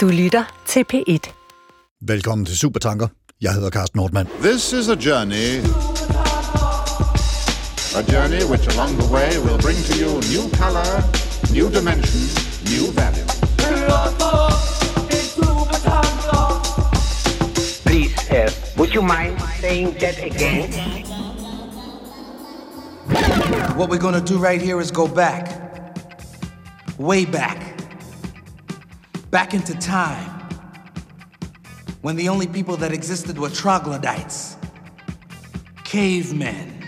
Du lytter til P1. Velkommen til Supertanker. Jeg hedder Carsten Nordmann. This is a journey. A journey which along the way will bring to you new color, new dimension, new value. Please, uh, would you mind saying that again? What we're gonna do right here is go back. Way back. Back into time. When the only people that existed were troglodytes, cavemen,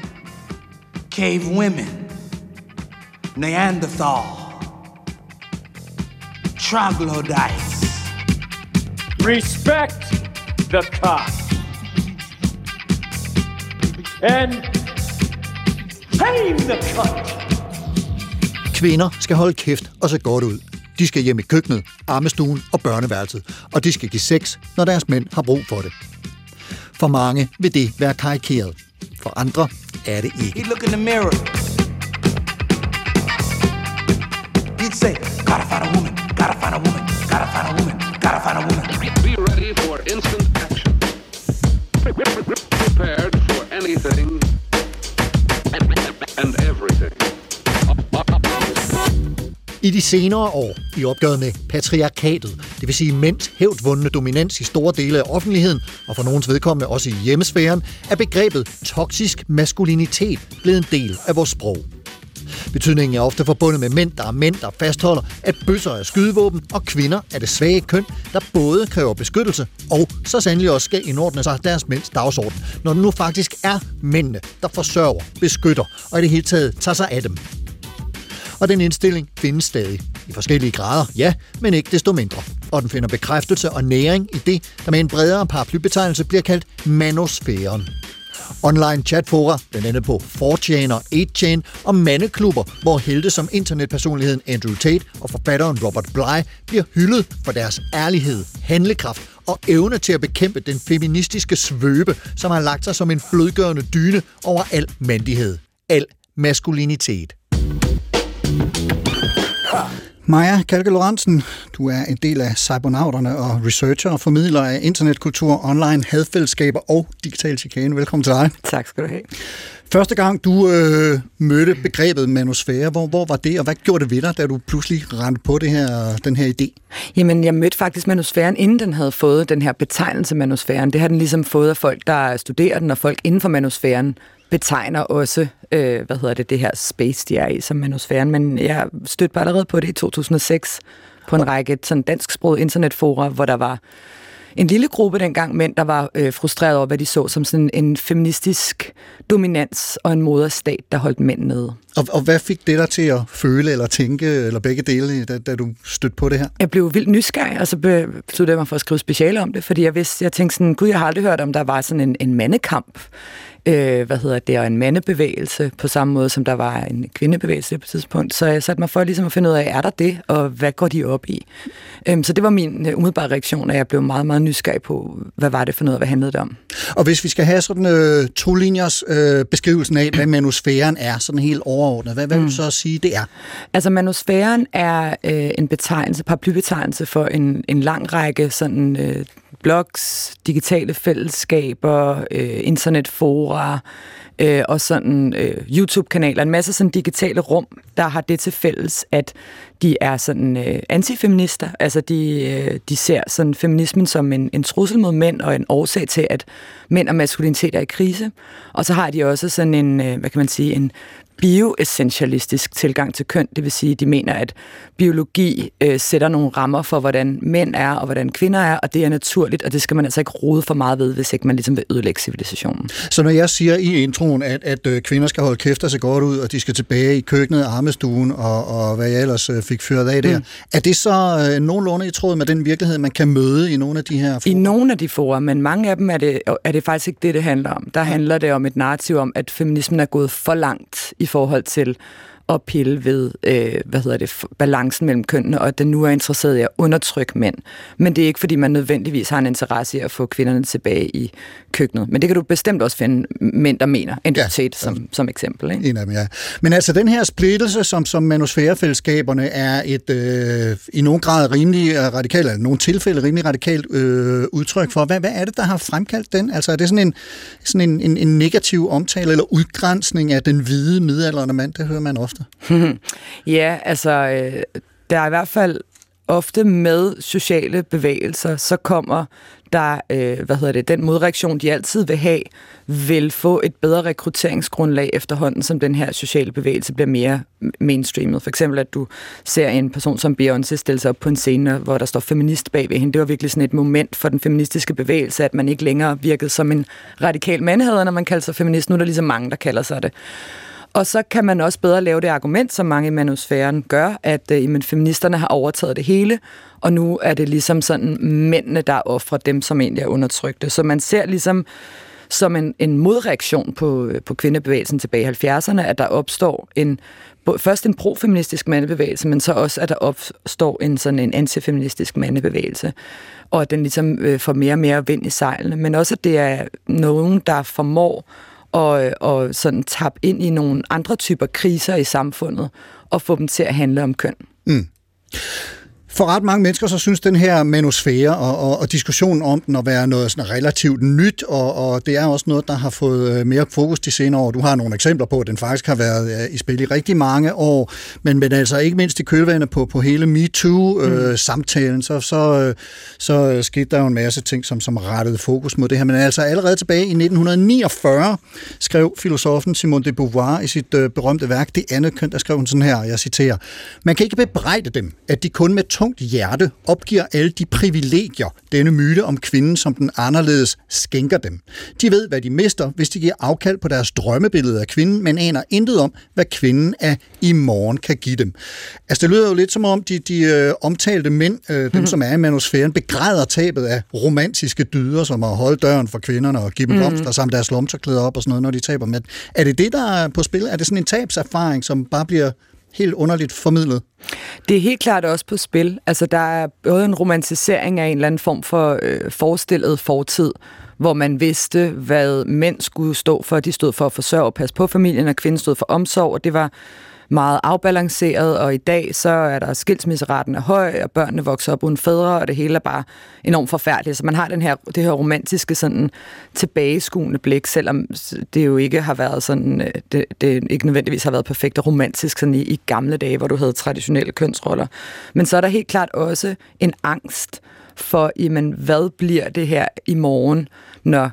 cave women, Neanderthal, troglodytes. respect the cock and tame the cunt. Kvinder skal holde kæft og se godt ud. De skal hjem i køkkenet, armestuen og børneværelset, og de skal give sex, når deres mænd har brug for det. For mange vil det være karikeret. For andre er det ikke. He'd look in the mirror. He'd say, gotta find a woman, gotta find a woman, gotta find a woman, gotta find a woman. Be ready for instant action. Prepared for anything and everything. I de senere år, i opgøret med patriarkatet, det vil sige mænds hævdvundne dominans i store dele af offentligheden, og for nogens vedkommende også i hjemmesfæren, er begrebet toksisk maskulinitet blevet en del af vores sprog. Betydningen er ofte forbundet med mænd, der er mænd, der fastholder, at bøsser er skydevåben, og kvinder er det svage køn, der både kræver beskyttelse og så sandelig også skal indordne sig deres mænds dagsorden, når det nu faktisk er mændene, der forsørger, beskytter og i det hele taget tager sig af dem. Og den indstilling findes stadig. I forskellige grader, ja, men ikke desto mindre. Og den finder bekræftelse og næring i det, der med en bredere paraplybetegnelse bliver kaldt manosfæren. Online chatfora, blandt andet på 4chan og 8chan, og mandeklubber, hvor helte som internetpersonligheden Andrew Tate og forfatteren Robert Bly bliver hyldet for deres ærlighed, handlekraft og evne til at bekæmpe den feministiske svøbe, som har lagt sig som en flødgørende dyne over al mandighed, al maskulinitet. Maja Kalke Lorentzen, du er en del af cybernauterne og researcher og formidler af internetkultur, online hadfællesskaber og digital chikane. Velkommen til dig. Tak skal du have. Første gang du øh, mødte begrebet manusfære, hvor, hvor var det, og hvad gjorde det ved dig, da du pludselig rendte på det her, den her idé? Jamen, jeg mødte faktisk manusfæren, inden den havde fået den her betegnelse manusfæren. Det har den ligesom fået af folk, der studerer den, og folk inden for manusfæren betegner også, øh, hvad hedder det, det her space, de er i som manusfæren. Men jeg stødte bare allerede på det i 2006 på en række sådan dansksproget internetfora, hvor der var en lille gruppe dengang mænd, der var øh, frustreret over, hvad de så som sådan en feministisk dominans og en moderstat, der holdt mænd nede. Og, og hvad fik det dig til at føle eller tænke, eller begge dele, da, da du stødte på det her? Jeg blev vildt nysgerrig, og så besluttede jeg mig for at skrive speciale om det, fordi jeg vidste, jeg tænkte sådan, gud, jeg har aldrig hørt om, der var sådan en, en mandekamp, øh, hvad hedder det, og en mandebevægelse, på samme måde som der var en kvindebevægelse på et tidspunkt. Så jeg satte mig for ligesom at finde ud af, er der det, og hvad går de op i? Øhm, så det var min øh, umiddelbare reaktion, at jeg blev meget, meget nysgerrig på, hvad var det for noget, hvad handlede det om? Og hvis vi skal have sådan øh, to linjers øh, beskrivelsen af, hvad manusfæren er, sådan helt overordnet, hvad, hvad vil du så sige, det er? Altså manusfæren er øh, en betegnelse, paraplybetegnelse for en, en lang række sådan øh, blogs, digitale fællesskaber, øh, internetfora øh, og sådan øh, YouTube-kanaler. En masse sådan digitale rum, der har det til fælles, at de er sådan øh, antifeminister. Altså de, øh, de ser sådan feminismen som en, en trussel mod mænd og en årsag til, at mænd og maskulinitet er i krise. Og så har de også sådan en, øh, hvad kan man sige, en bioessentialistisk tilgang til køn. Det vil sige, at de mener, at biologi øh, sætter nogle rammer for, hvordan mænd er og hvordan kvinder er, og det er naturligt, og det skal man altså ikke rode for meget ved, hvis ikke man ligesom vil ødelægge civilisationen. Så når jeg siger i introen, at, at øh, kvinder skal holde kæft og se godt ud, og de skal tilbage i køkkenet, armestuen og, og hvad jeg ellers øh, fik fyret af der, mm. er det så øh, nogenlunde i tråd med den virkelighed, man kan møde i nogle af de her I nogle af de forer, men mange af dem er det, er det faktisk ikke det, det handler om. Der handler det om et narrativ om, at feminismen er gået for langt i forhold til at pille ved, øh, hvad hedder det, balancen mellem kønnene, og at den nu er interesseret i at undertrykke mænd. Men det er ikke, fordi man nødvendigvis har en interesse i at få kvinderne tilbage i køkkenet. Men det kan du bestemt også finde mænd, der mener. Identitet ja, som, som eksempel. Ikke? En af dem, ja. Men altså, den her splittelse, som, som manusfærefællesskaberne er et øh, i nogen grad rimelig øh, radikalt, eller nogle tilfælde rimelig radikalt øh, udtryk for. Hvad, hvad er det, der har fremkaldt den? Altså, er det sådan en, sådan en, en, en negativ omtale eller udgrænsning af den hvide midaldrende mand? Det hører man ofte. Altså? ja, altså, øh, der er i hvert fald ofte med sociale bevægelser, så kommer der, øh, hvad hedder det, den modreaktion, de altid vil have, vil få et bedre rekrutteringsgrundlag efterhånden, som den her sociale bevægelse bliver mere mainstreamet. For eksempel, at du ser en person som Beyoncé stille sig op på en scene, hvor der står feminist bag ved hende. Det var virkelig sådan et moment for den feministiske bevægelse, at man ikke længere virkede som en radikal mandhed, når man kalder sig feminist. Nu er der ligesom mange, der kalder sig det. Og så kan man også bedre lave det argument, som mange i manusfæren gør, at øh, jamen, feministerne har overtaget det hele, og nu er det ligesom sådan mændene, der offrer dem, som egentlig er undertrykte. Så man ser ligesom som en, en modreaktion på, øh, på kvindebevægelsen tilbage i 70'erne, at der opstår en først en profeministisk mandebevægelse, men så også, at der opstår en sådan en antifeministisk mandebevægelse, og at den ligesom øh, får mere og mere vind i sejlene, men også, at det er nogen, der formår og, og sådan tabe ind i nogle andre typer kriser i samfundet og få dem til at handle om køn. Mm. For ret mange mennesker, så synes den her manusfære og, og, og diskussionen om den at være noget sådan relativt nyt, og, og det er også noget, der har fået øh, mere fokus de senere år. Du har nogle eksempler på, at den faktisk har været øh, i spil i rigtig mange år, men, men altså ikke mindst i kølvandet på, på hele MeToo-samtalen, mm. så, så, så skete der jo en masse ting, som, som rettede fokus mod det her. Men altså allerede tilbage i 1949 skrev filosofen Simone de Beauvoir i sit øh, berømte værk, Det andet køn, der skrev hun sådan her, jeg citerer, Man kan ikke bebrejde dem, at de kun med tungt hjerte opgiver alle de privilegier, denne myte om kvinden som den anderledes skænker dem. De ved, hvad de mister, hvis de giver afkald på deres drømmebillede af kvinden, men aner intet om, hvad kvinden af i morgen kan give dem. Altså, det lyder jo lidt som om, de, de øh, omtalte mænd, øh, dem mm. som er i manusfæren, begræder tabet af romantiske dyder, som at holde døren for kvinderne og give dem mm. blomster samt deres lomterklæder op og sådan noget, når de taber med. Er det det, der er på spil? Er det sådan en tabserfaring, som bare bliver helt underligt formidlet. Det er helt klart også på spil. Altså, der er både en romantisering af en eller anden form for øh, forestillet fortid, hvor man vidste, hvad mænd skulle stå for. De stod for at forsørge og passe på familien, og kvinden stod for omsorg, og det var meget afbalanceret, og i dag så er der skilsmisseraten er høj, og børnene vokser op uden fædre, og det hele er bare enormt forfærdeligt. Så man har den her, det her romantiske sådan tilbageskuende blik, selvom det jo ikke har været sådan, øh, det, det ikke nødvendigvis har været perfekt og romantisk sådan i, i gamle dage, hvor du havde traditionelle kønsroller. Men så er der helt klart også en angst for, jamen, hvad bliver det her i morgen, når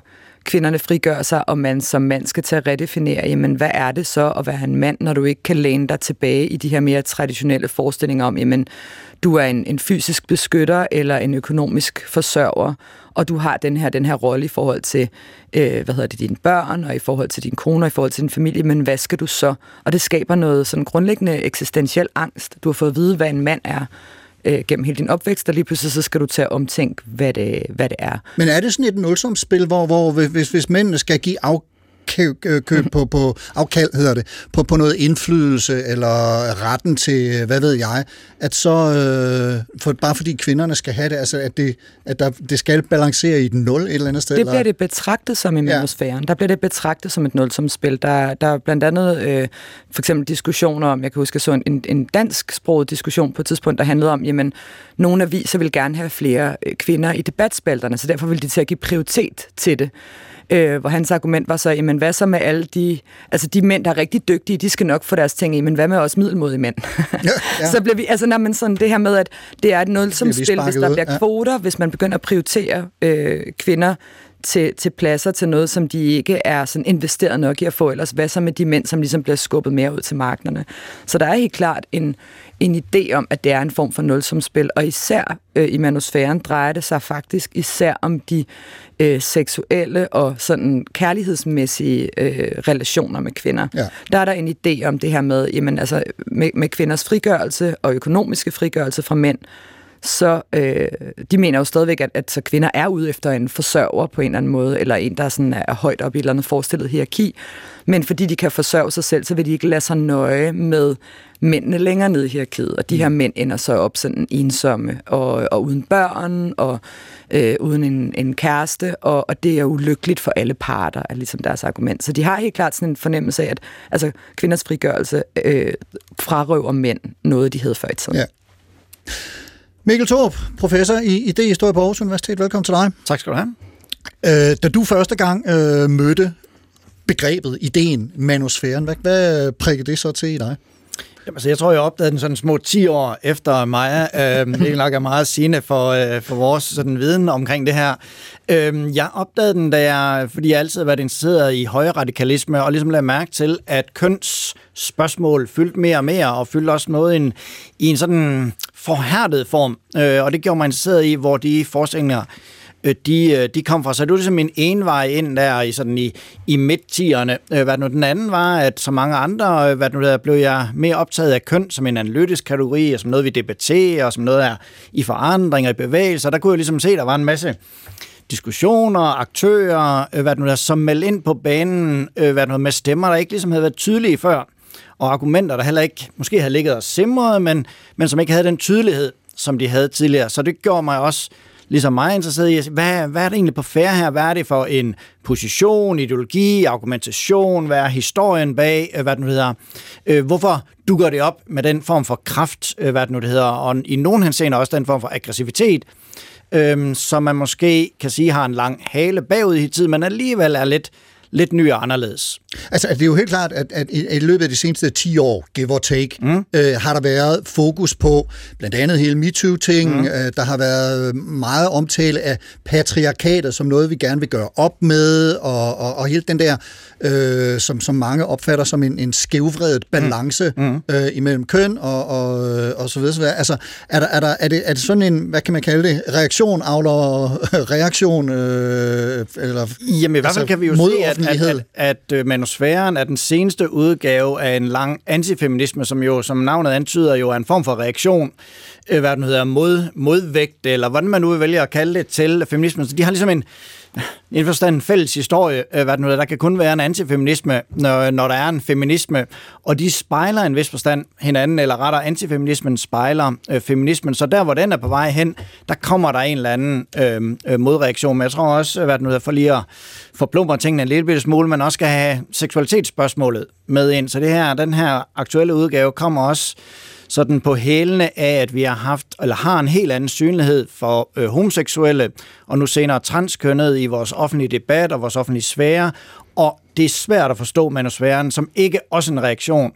kvinderne frigør sig, og man som mand skal til at redefinere, jamen hvad er det så at være en mand, når du ikke kan læne dig tilbage i de her mere traditionelle forestillinger om, jamen du er en, en fysisk beskytter eller en økonomisk forsørger, og du har den her, den her rolle i forhold til, øh, hvad hedder det, dine børn, og i forhold til din kone, og i forhold til din familie, men hvad skal du så? Og det skaber noget sådan grundlæggende eksistentiel angst. Du har fået at vide, hvad en mand er, øh, gennem hele din opvækst, og lige pludselig så skal du til at omtænke, hvad det, hvad det er. Men er det sådan et nulsumsspil, hvor, hvor hvis, hvis mændene skal give af, køb, køb på, på afkald, hedder det, på, på noget indflydelse eller retten til, hvad ved jeg, at så, øh, for, bare fordi kvinderne skal have det, altså at det, at der, det skal balancere i et nul et eller andet sted? Det bliver eller? det betragtet som i manusfæren. Ja. Der bliver det betragtet som et nulsumsspil. Der, der er blandt andet øh, for eksempel diskussioner om, jeg kan huske, så en, en dansk sproget diskussion på et tidspunkt, der handlede om, jamen, nogle aviser vil gerne have flere øh, kvinder i debatspalterne, så derfor vil de til at give prioritet til det øh, hvor hans argument var så, jamen hvad så med alle de, altså de mænd, der er rigtig dygtige, de skal nok få deres ting i, men hvad med også middelmodige mænd? Ja, ja. så bliver vi, altså når man sådan det her med, at det er et nul som spil, hvis der ud. bliver kvoter, ja. hvis man begynder at prioritere øh, kvinder til, til pladser til noget, som de ikke er sådan investeret nok i at få, ellers hvad så med de mænd, som ligesom bliver skubbet mere ud til markederne. Så der er helt klart en, en idé om, at det er en form for nulsumspil, og især øh, i manusfæren drejer det sig faktisk især om de øh, seksuelle og sådan kærlighedsmæssige øh, relationer med kvinder. Ja. Der er der en idé om det her med, jamen, altså, med, med kvinders frigørelse og økonomiske frigørelse fra mænd, så øh, de mener jo stadigvæk, at, at så kvinder er ude efter en forsørger på en eller anden måde, eller en, der sådan er højt op i et eller andet forestillet hierarki. Men fordi de kan forsørge sig selv, så vil de ikke lade sig nøje med mændene længere ned i hierarkiet. Og de her mænd ender så op sådan ensomme og, og uden børn og øh, uden en, en kæreste, og, og det er ulykkeligt for alle parter, er ligesom deres argument. Så de har helt klart sådan en fornemmelse af, at altså, kvinders frigørelse øh, frarøver mænd noget, de havde før i tiden. Ja. Mikkel Thorup, professor i idehistorie på Aarhus Universitet. Velkommen til dig. Tak skal du have. Øh, da du første gang øh, mødte begrebet, ideen, manusfæren, hvad, hvad prikkede det så til i dig? Jamen, så jeg tror, jeg opdagede den sådan små 10 år efter Maja. Øhm, det nok er meget sigende for, øh, for vores sådan, viden omkring det her. Øhm, jeg opdagede den, da jeg, fordi jeg altid har været interesseret i højre radikalisme, og ligesom lagde mærke til, at køns spørgsmål fyldte mere og mere, og fyldte også noget i en, i en sådan forhærdet form. Øh, og det gjorde mig interesseret i, hvor de forskninger øh, Øh, de, øh, de kom fra. Så det var ligesom en envej ind der i, sådan i, i midt-tierne. Øh, hvad nu den anden var, at så mange andre, hvad nu der blev jeg mere optaget af køn som en analytisk kategori, og som noget vi debatterer, og som noget er i forandringer, i bevægelser. Der kunne jeg ligesom se, at der var en masse diskussioner, aktører, hvad nu der, som meldte ind på banen, hvad nu, med stemmer, der ikke ligesom havde været tydelige før, og argumenter, der heller ikke måske havde ligget og simret, men, men som ikke havde den tydelighed, som de havde tidligere. Så det gjorde mig også ligesom mig interesseret i, hvad, hvad er det egentlig på færre her? Hvad er det for en position, ideologi, argumentation? Hvad er historien bag, øh, hvad det nu hedder? Øh, hvorfor dukker det op med den form for kraft, øh, hvad det nu det hedder? Og i nogen henseender også den form for aggressivitet, øhm, som man måske kan sige har en lang hale bagud i tid, men alligevel er lidt lidt ny og anderledes. Altså, det er jo helt klart, at, at i løbet af de seneste 10 år, give or take, mm. øh, har der været fokus på blandt andet hele MeToo-ting. Mm. Øh, der har været meget omtale af patriarkatet som noget, vi gerne vil gøre op med, og, og, og hele den der, øh, som, som mange opfatter som en, en skævvredet balance mm. Mm. Øh, imellem køn og, og, og så videre. Så videre. Altså, er, der, er, der, er, det, er det sådan en, hvad kan man kalde det, reaktion, avler reaktion? Øh, eller, Jamen i hvert fald altså, kan vi jo se, at at, at, at øh, manusfæren er den seneste udgave af en lang antifeminisme, som jo, som navnet antyder, jo er en form for reaktion, øh, hvad den hedder, mod, modvægt, eller hvordan man nu vil vælge at kalde det til feminismen. Så de har ligesom en, en forstand en fælles historie, øh, hvad det nu, der kan kun være en antifeminisme, når, når der er en feminisme, og de spejler en vis forstand hinanden, eller rettere antifeminismen spejler øh, feminismen, så der hvor den er på vej hen, der kommer der en eller anden øh, øh modreaktion, men jeg tror også, hvad nu, for lige at forplumre tingene en lille smule, man også skal have seksualitetsspørgsmålet med ind, så det her, den her aktuelle udgave kommer også sådan på hælene af, at vi har haft, eller har en helt anden synlighed for øh, homoseksuelle, og nu senere transkønnet i vores offentlige debat og vores offentlige sfære, og det er svært at forstå manusfæren som ikke også en reaktion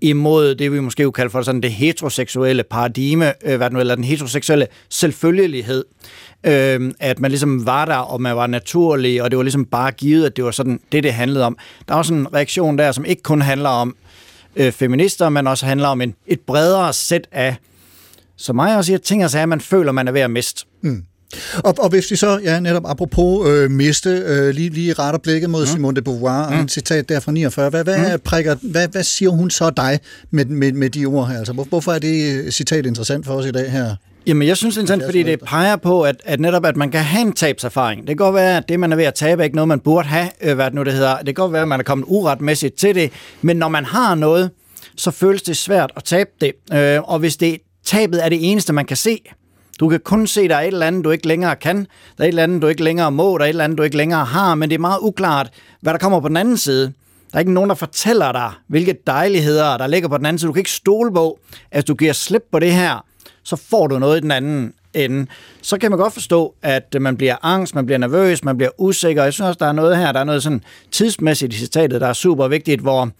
imod det, vi måske jo kalde for sådan det heteroseksuelle paradigme, øh, hvad nu, eller den heteroseksuelle selvfølgelighed. Øh, at man ligesom var der, og man var naturlig, og det var ligesom bare givet, at det var sådan det, det handlede om. Der er også en reaktion der, som ikke kun handler om øh, feminister, men også handler om en, et bredere sæt af, som mig også siger, ting og sager, man føler, man er ved at miste. Mm. Og, og hvis vi så, ja, netop apropos øh, miste, øh, lige, lige retter blikket mod mm. Simone de Beauvoir, mm. en citat der fra 49, hvad, hvad, mm. prikker, hvad, hvad siger hun så dig med, med, med de ord her? Altså, hvor, hvorfor er det øh, citat interessant for os i dag her? Jamen, jeg synes det er interessant, fordi det peger på, at, at netop, at man kan have en tabserfaring. Det kan godt være, at det, man er ved at tabe, er ikke noget, man burde have, øh, hvad det nu det hedder. Det kan godt være, at man er kommet uretmæssigt til det, men når man har noget, så føles det svært at tabe det. Øh, og hvis det tabet er det eneste, man kan se, du kan kun se, der er et eller andet, du ikke længere kan. Der er et eller andet, du ikke længere må. Der er et eller andet, du ikke længere har. Men det er meget uklart, hvad der kommer på den anden side. Der er ikke nogen, der fortæller dig, hvilke dejligheder, der ligger på den anden side. Du kan ikke stole på, at du giver slip på det her, så får du noget i den anden ende. Så kan man godt forstå, at man bliver angst, man bliver nervøs, man bliver usikker. Jeg synes også, der er noget her, der er noget sådan tidsmæssigt i citatet, der er super vigtigt, hvor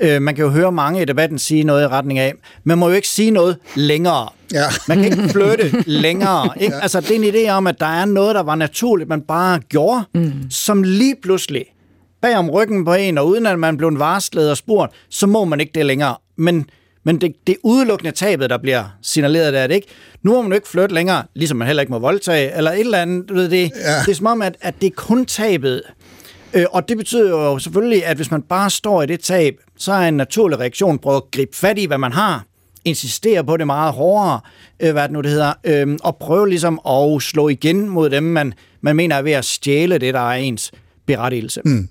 øh, man kan jo høre mange i debatten sige noget i retning af, man må jo ikke sige noget længere. Ja. Man kan ikke flytte længere. Ikke? Ja. Altså, det er en idé om, at der er noget, der var naturligt, man bare gjorde, mm. som lige pludselig bag om ryggen på en, og uden at man blev varslet og spurgt, så må man ikke det længere. Men men det, det er udelukkende tabet, der bliver signaleret der, det ikke? Nu må man jo ikke flytte længere, ligesom man heller ikke må voldtage, eller et eller andet. Du ved, det, ja. det er som om, at, at det er kun tabet. Øh, og det betyder jo selvfølgelig, at hvis man bare står i det tab, så er en naturlig reaktion på at gribe fat i, hvad man har, insistere på det meget hårdere, øh, hvad det nu det hedder, øh, og prøve ligesom at slå igen mod dem, man, man mener er ved at stjæle det, der er ens berettigelse. Mm.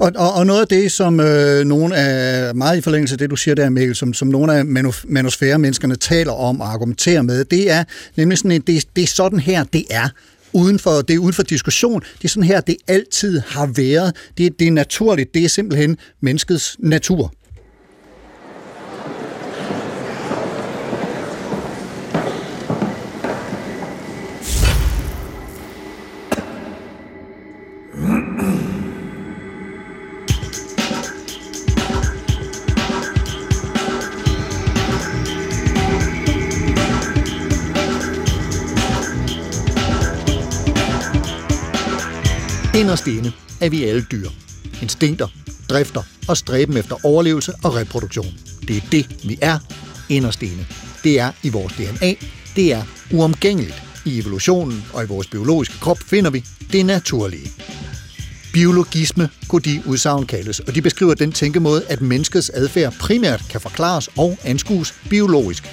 Og, og, og noget af det, som øh, nogle af, meget i forlængelse af det, du siger der, Mikkel, som, som nogle af manusfære-menneskerne taler om og argumenterer med, det er nemlig sådan, at det, det er sådan her, det er uden for, det er uden for diskussion. Det er sådan her, det altid har været. Det, det er naturligt. Det er simpelthen menneskets natur. Inderst inde er vi alle dyr. Instinkter, drifter og stræben efter overlevelse og reproduktion. Det er det, vi er inderst inde. Det er i vores DNA. Det er uomgængeligt. I evolutionen og i vores biologiske krop finder vi det naturlige. Biologisme kunne de udsagn kaldes, og de beskriver den tænkemåde, at menneskets adfærd primært kan forklares og anskues biologisk.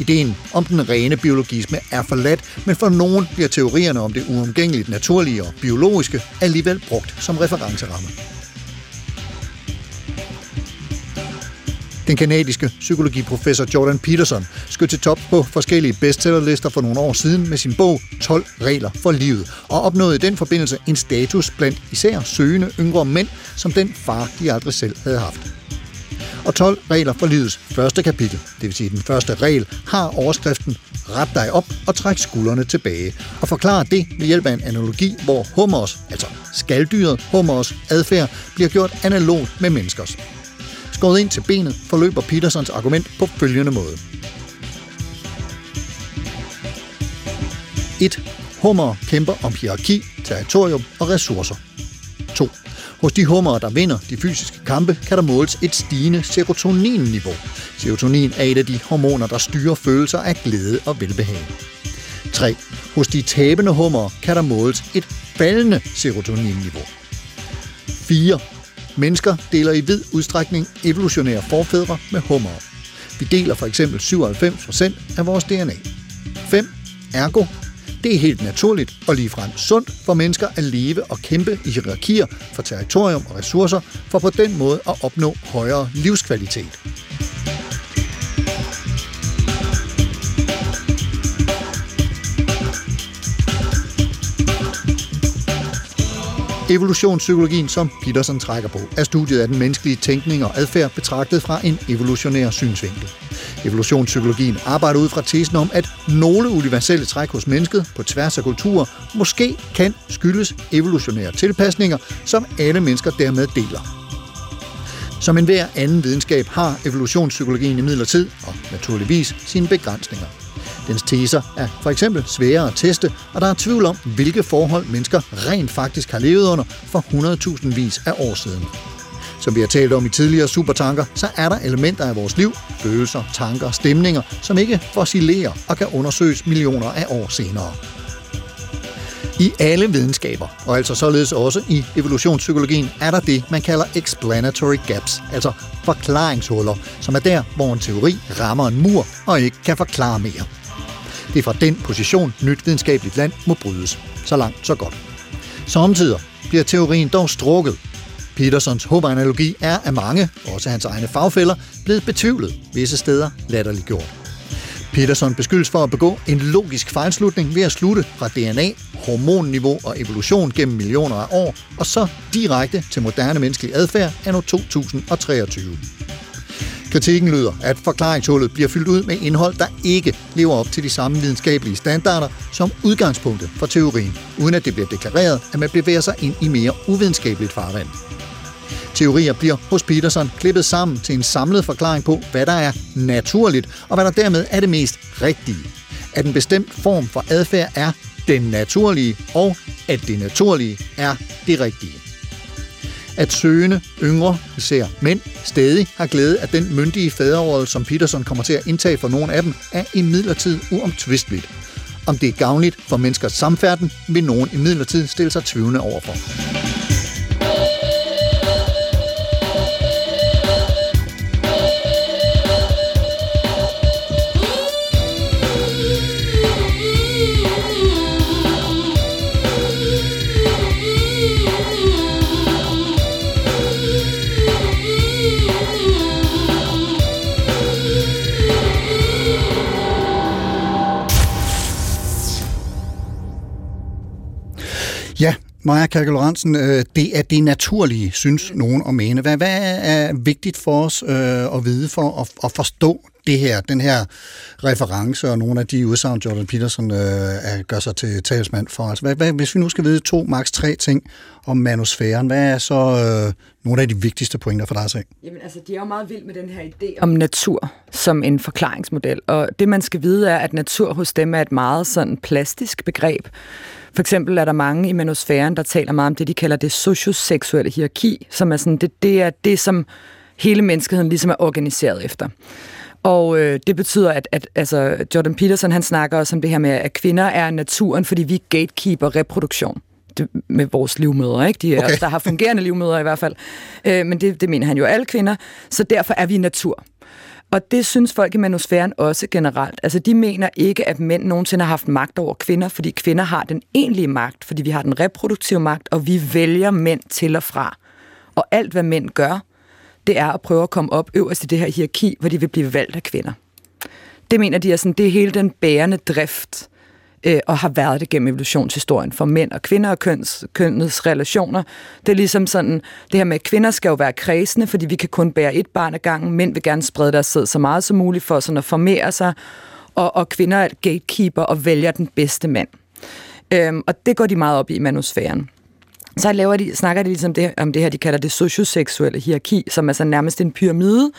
Ideen om den rene biologisme er forladt, men for nogen bliver teorierne om det uomgængeligt naturlige og biologiske alligevel brugt som referenceramme. Den kanadiske psykologiprofessor Jordan Peterson skød til top på forskellige bestsellerlister for nogle år siden med sin bog 12 regler for livet, og opnåede i den forbindelse en status blandt især søgende yngre mænd, som den far, de aldrig selv havde haft og 12 regler for livets første kapitel, det vil sige den første regel, har overskriften Ret dig op og træk skuldrene tilbage, og forklarer det ved hjælp af en analogi, hvor hummers, altså skalddyret hummers adfærd, bliver gjort analogt med menneskers. Skåret ind til benet forløber Petersons argument på følgende måde. 1. Hummer kæmper om hierarki, territorium og ressourcer. 2. Hos de hummer, der vinder de fysiske kampe, kan der måles et stigende serotoninniveau. Serotonin er et af de hormoner, der styrer følelser af glæde og velbehag. 3. Hos de tabende hummer kan der måles et faldende serotoninniveau. 4. Mennesker deler i vid udstrækning evolutionære forfædre med hummer. Vi deler for eksempel 97% af vores DNA. 5. Ergo det er helt naturligt og ligefrem sundt for mennesker at leve og kæmpe i hierarkier for territorium og ressourcer, for på den måde at opnå højere livskvalitet. Evolutionspsykologien, som Peterson trækker på, er studiet af den menneskelige tænkning og adfærd betragtet fra en evolutionær synsvinkel. Evolutionspsykologien arbejder ud fra tesen om, at nogle universelle træk hos mennesket på tværs af kulturer måske kan skyldes evolutionære tilpasninger, som alle mennesker dermed deler. Som enhver anden videnskab har evolutionspsykologien i midlertid, og naturligvis sine begrænsninger. Dens teser er for eksempel svære at teste, og der er tvivl om, hvilke forhold mennesker rent faktisk har levet under for 100.000 vis af år siden. Som vi har talt om i tidligere supertanker, så er der elementer af vores liv, følelser, tanker, stemninger, som ikke fossilerer og kan undersøges millioner af år senere. I alle videnskaber, og altså således også i evolutionspsykologien, er der det, man kalder explanatory gaps, altså forklaringshuller, som er der, hvor en teori rammer en mur og ikke kan forklare mere. Det er fra den position, nyt videnskabeligt land må brydes. Så langt, så godt. Samtidig bliver teorien dog strukket. Petersons håbanalogi er af mange, også hans egne fagfælder, blevet betvivlet, visse steder latterliggjort. Peterson beskyldes for at begå en logisk fejlslutning ved at slutte fra DNA, hormonniveau og evolution gennem millioner af år, og så direkte til moderne menneskelig adfærd anno 2023. Kritikken lyder, at forklaringshullet bliver fyldt ud med indhold, der ikke lever op til de samme videnskabelige standarder som udgangspunktet for teorien, uden at det bliver deklareret, at man bevæger sig ind i mere uvidenskabeligt farvand. Teorier bliver hos Peterson klippet sammen til en samlet forklaring på, hvad der er naturligt, og hvad der dermed er det mest rigtige. At en bestemt form for adfærd er den naturlige, og at det naturlige er det rigtige at søgende, yngre, især mænd, stadig har glæde af den myndige faderrolle, som Peterson kommer til at indtage for nogle af dem, er imidlertid uomtvisteligt. Om det er gavnligt for menneskers samfærden, vil nogen imidlertid stille sig tvivlende overfor. Maja Kalke Lorentzen, øh, det er det naturlige, synes nogen at mene. Hvad, hvad er vigtigt for os øh, at vide for at, at forstå det her, den her reference og nogle af de udsagn, Jordan Peterson øh, er, gør sig til talsmand for. Altså, hvad, hvad, hvis vi nu skal vide to, maks tre ting om manusfæren, hvad er så øh, nogle af de vigtigste pointer for dig, sag? Jamen altså, de er jo meget vild med den her idé om natur som en forklaringsmodel. Og det, man skal vide, er, at natur hos dem er et meget sådan plastisk begreb. For eksempel er der mange i manusfæren, der taler meget om det, de kalder det socioseksuelle hierarki, som er sådan, det, det er det, som hele menneskeheden ligesom er organiseret efter. Og øh, det betyder, at, at altså, Jordan Peterson han snakker også om det her med, at kvinder er naturen, fordi vi gatekeeper reproduktion det, med vores livmødre. Ikke? De er, okay. Der har fungerende livmødre i hvert fald. Øh, men det, det mener han jo alle kvinder. Så derfor er vi natur. Og det synes folk i manusfæren også generelt. Altså, de mener ikke, at mænd nogensinde har haft magt over kvinder, fordi kvinder har den egentlige magt, fordi vi har den reproduktive magt, og vi vælger mænd til og fra. Og alt, hvad mænd gør, det er at prøve at komme op øverst i det her hierarki, hvor de vil blive valgt af kvinder. Det mener de er sådan, det er hele den bærende drift, øh, og har været det gennem evolutionshistorien for mænd og kvinder og køns, kønnets relationer. Det er ligesom sådan, det her med, at kvinder skal jo være kredsende, fordi vi kan kun bære et barn ad gangen. Mænd vil gerne sprede deres sæd så meget som muligt for sådan at formere sig, og, og kvinder er gatekeeper og vælger den bedste mand. Øhm, og det går de meget op i i manusfæren. Så laver de, snakker de ligesom det, om det her, de kalder det socioseksuelle hierarki, som er så nærmest en pyramide,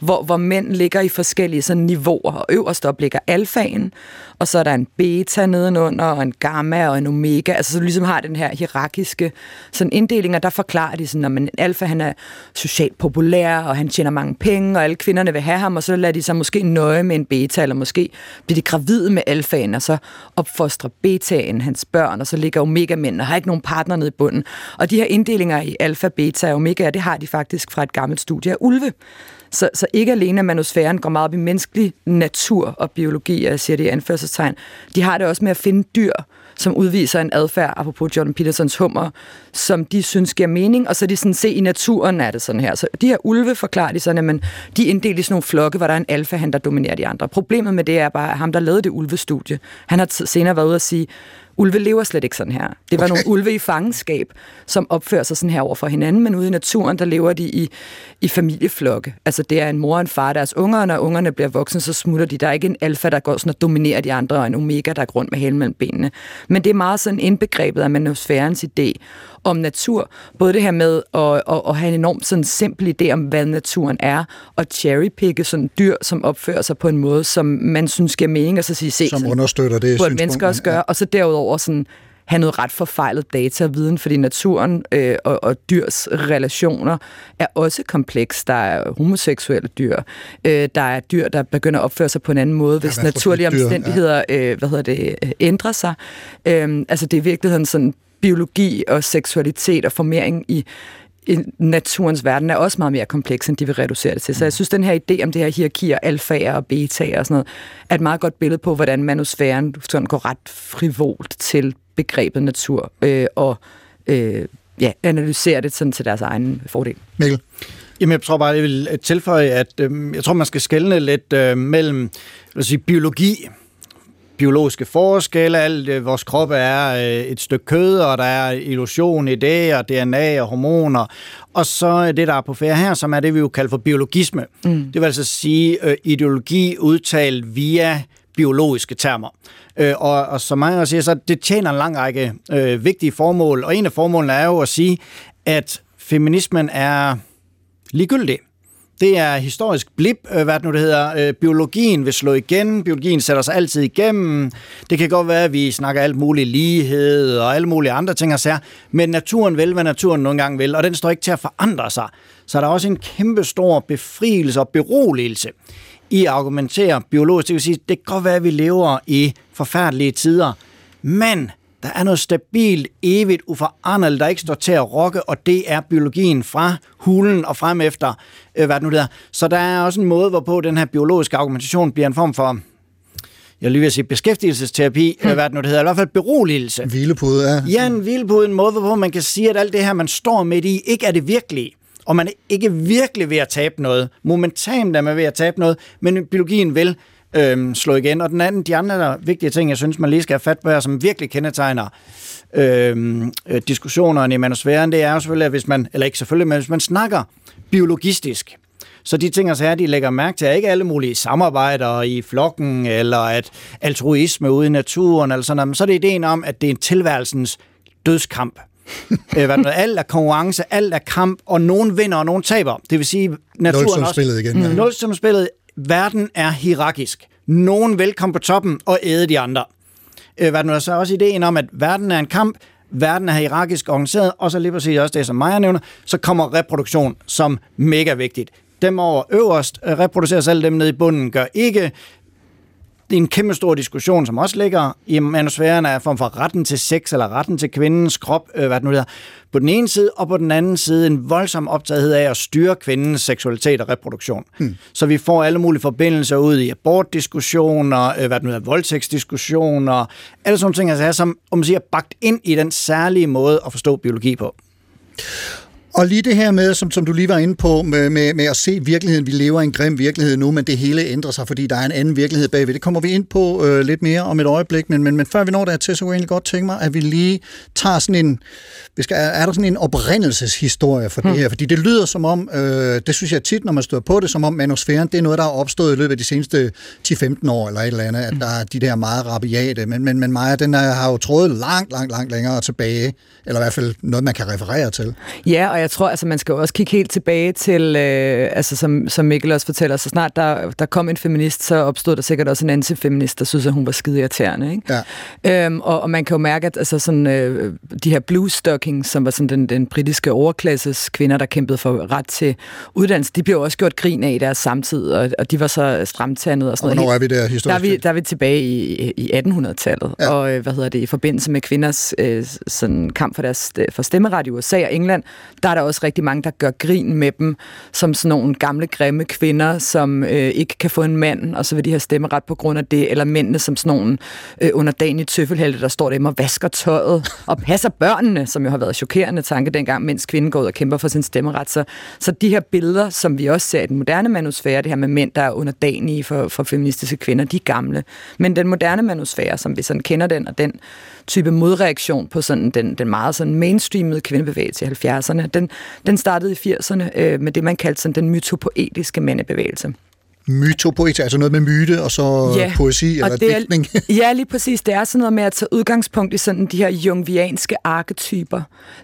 hvor, hvor mænd ligger i forskellige sådan, niveauer, og øverst op ligger alfaen, og så er der en beta nedenunder, og en gamma og en omega, altså så du ligesom har den her hierarkiske sådan inddeling, og der forklarer de sådan, at en alfa han er socialt populær, og han tjener mange penge, og alle kvinderne vil have ham, og så lader de sig måske nøje med en beta, eller måske bliver de gravide med alfaen, og så opfostrer betaen hans børn, og så ligger omega mænd og har ikke nogen partner nede i bunden. Og de her inddelinger i alfa, beta og omega, det har de faktisk fra et gammelt studie af ulve. Så, så ikke alene at manusfæren går meget op i menneskelig natur og biologi, jeg siger det i anførselstegn, de har det også med at finde dyr, som udviser en adfærd, apropos Jordan Petersons hummer, som de synes giver mening, og så de sådan, se i naturen er det sådan her. Så de her ulve forklarer de sådan, at man, de er inddelt i sådan nogle flokke, hvor der er en alfa, han der dominerer de andre. Problemet med det er bare, at ham, der lavede det ulvestudie, han har senere været ude at sige, ulve lever slet ikke sådan her. Det var okay. nogle ulve i fangenskab, som opfører sig sådan her over for hinanden, men ude i naturen, der lever de i, i familieflokke. Altså det er en mor og en far, deres unger, og når ungerne bliver voksne, så smutter de. Der er ikke en alfa, der går sådan og dominerer de andre, og en omega, der går rundt med hælen mellem benene. Men det er meget sådan indbegrebet af manusfærens idé om natur. Både det her med at, at, at have en enormt sådan simpel idé om, hvad naturen er, og cherrypicke sådan dyr, som opfører sig på en måde, som man synes giver mening, og så sige, se, som understøtter det på mennesker også gøre, ja. og så derudover sådan have noget ret forfejlet data og viden, fordi naturen øh, og, og dyrs relationer er også kompleks. Der er homoseksuelle dyr, øh, der er dyr, der begynder at opføre sig på en anden måde, hvis ja, naturlige omstændigheder ja. øh, hvad hedder det, øh, ændrer sig. Øh, altså det er i virkeligheden sådan biologi og seksualitet og formering i naturens verden er også meget mere kompleks, end de vil reducere det til. Så jeg synes, den her idé om det her hierarki og alfaer og betaer og sådan noget, er et meget godt billede på, hvordan manusfæren sådan går ret frivolt til begrebet natur øh, og øh, ja, analyserer det sådan til deres egen fordel. Mikkel? Jamen, jeg tror bare, jeg vil tilføje, at øh, jeg tror, man skal skelne lidt øh, mellem lad os sige, biologi, biologiske forskelle, alt øh, vores krop er øh, et stykke kød, og der er illusion i det, og DNA og hormoner, og så det, der er på færre her, som er det, vi jo kalder for biologisme. Mm. Det vil altså sige øh, ideologi udtalt via biologiske termer. Øh, og, og som mange siger, så det tjener en lang række øh, vigtige formål, og en af formålene er jo at sige, at feminismen er ligegyldig. Det er historisk blip, øh, hvad nu det hedder. Øh, biologien vil slå igen. Biologien sætter sig altid igennem. Det kan godt være, at vi snakker alt muligt lighed og alle mulige andre ting og men naturen vil, hvad naturen nogle gange vil, og den står ikke til at forandre sig. Så der er også en kæmpe stor befrielse og beroligelse i at argumentere biologisk. Det vil sige, det kan godt være, at vi lever i forfærdelige tider, men der er noget stabilt, evigt, uforanderligt, der ikke står til at rokke, og det er biologien fra hulen og frem efter, øh, hvad det nu der. Så der er også en måde, hvorpå den her biologiske argumentation bliver en form for jeg lige vil sige beskæftigelsesterapi, hmm. hvad det nu det hedder, i hvert fald beroligelse. Hvilepude, ja. Ja, en hvilepude, en måde, hvorpå man kan sige, at alt det her, man står midt i, ikke er det virkelige. Og man er ikke virkelig ved at tabe noget. Momentant er man ved at tabe noget, men biologien vil, øhm, slå igen. Og den anden, de andre der, vigtige ting, jeg synes, man lige skal have fat på her, som virkelig kendetegner øhm, øh, diskussionerne i manusfæren, det er jo selvfølgelig, at hvis man, eller ikke selvfølgelig, men hvis man snakker biologistisk, så de ting, så her, de lægger mærke til, at ikke alle mulige samarbejder i flokken, eller at altruisme ude i naturen, eller sådan noget, men så er det ideen om, at det er en tilværelsens dødskamp. Øh, hvad er det, alt er konkurrence, alt er kamp, og nogen vinder, og nogen taber. Det vil sige, naturen også... Igen, ja. Nulsumsspillet. Verden er hierarkisk. Nogen vil komme på toppen og æde de andre. Øh, hvad er så også ideen om, at verden er en kamp, verden er hierarkisk organiseret, og så lige præcis også det, som Maja nævner, så kommer reproduktion som mega vigtigt. Dem over øverst øh, reproducerer selv dem nede i bunden, gør ikke. Det er en kæmpe stor diskussion, som også ligger i manusfæren af form for retten til sex, eller retten til kvindens krop, øh, hvad det nu hedder, på den ene side, og på den anden side en voldsom optagethed af at styre kvindens seksualitet og reproduktion. Hmm. Så vi får alle mulige forbindelser ud i abortdiskussioner, øh, hvad det nu hedder, voldtægtsdiskussioner, alle sådan ting, altså, som om man siger, bagt ind i den særlige måde at forstå biologi på. Og lige det her med, som, som du lige var inde på, med, med, med at se virkeligheden. Vi lever i en grim virkelighed nu, men det hele ændrer sig, fordi der er en anden virkelighed bagved. Det kommer vi ind på øh, lidt mere om et øjeblik, men, men, men før vi når dertil, så kunne jeg egentlig godt tænke mig, at vi lige tager sådan en... Vi skal, er der sådan en oprindelseshistorie for hmm. det her? Fordi det lyder som om, øh, det synes jeg tit, når man støder på det, som om manusfæren, det er noget, der er opstået i løbet af de seneste 10-15 år, eller et eller andet, at der er de der meget rabiate. Men, men, men Maja, den har jo trådet langt, langt, langt længere tilbage, eller i hvert fald noget, man kan referere til. Ja, og jeg tror, altså man skal jo også kigge helt tilbage til, øh, altså som, som Mikkel også fortæller, så snart der, der kom en feminist, så opstod der sikkert også en antifeminist, der synes, at hun var skide irriterende. Ikke? Ja. Øhm, og, og man kan jo mærke, at altså sådan, øh, de her blue stockings, som var sådan den, den britiske overklasses kvinder, der kæmpede for ret til uddannelse, de blev også gjort grin af i deres samtid, og, og de var så stramtandet og sådan og noget. Er vi der historisk? Der er vi, der er vi tilbage i, i 1800-tallet, ja. og øh, hvad hedder det, i forbindelse med kvinders øh, sådan kamp for, deres, for stemmeret i USA og England, der er der også rigtig mange, der gør grin med dem, som sådan nogle gamle, grimme kvinder, som øh, ikke kan få en mand, og så vil de have stemmeret på grund af det, eller mændene som sådan nogle øh, underdanige tøffelhelte, der står der og vasker tøjet og passer børnene, som jo har været chokerende tanke dengang, mens kvinden går ud og kæmper for sin stemmeret. Så, så de her billeder, som vi også ser i den moderne manusfære, det her med mænd, der er underdanige for, for feministiske kvinder, de er gamle. Men den moderne manusfære, som vi sådan kender den, og den type modreaktion på sådan den, den meget sådan mainstreamede kvindebevægelse i 70'erne. Den, den startede i 80'erne øh, med det, man kaldte sådan den mytopoetiske mandebevægelse mytopoetisk, altså noget med myte og så ja, poesi eller det er, digtning. ja, lige præcis. Det er sådan noget med at tage udgangspunkt i sådan de her jungianske arketyper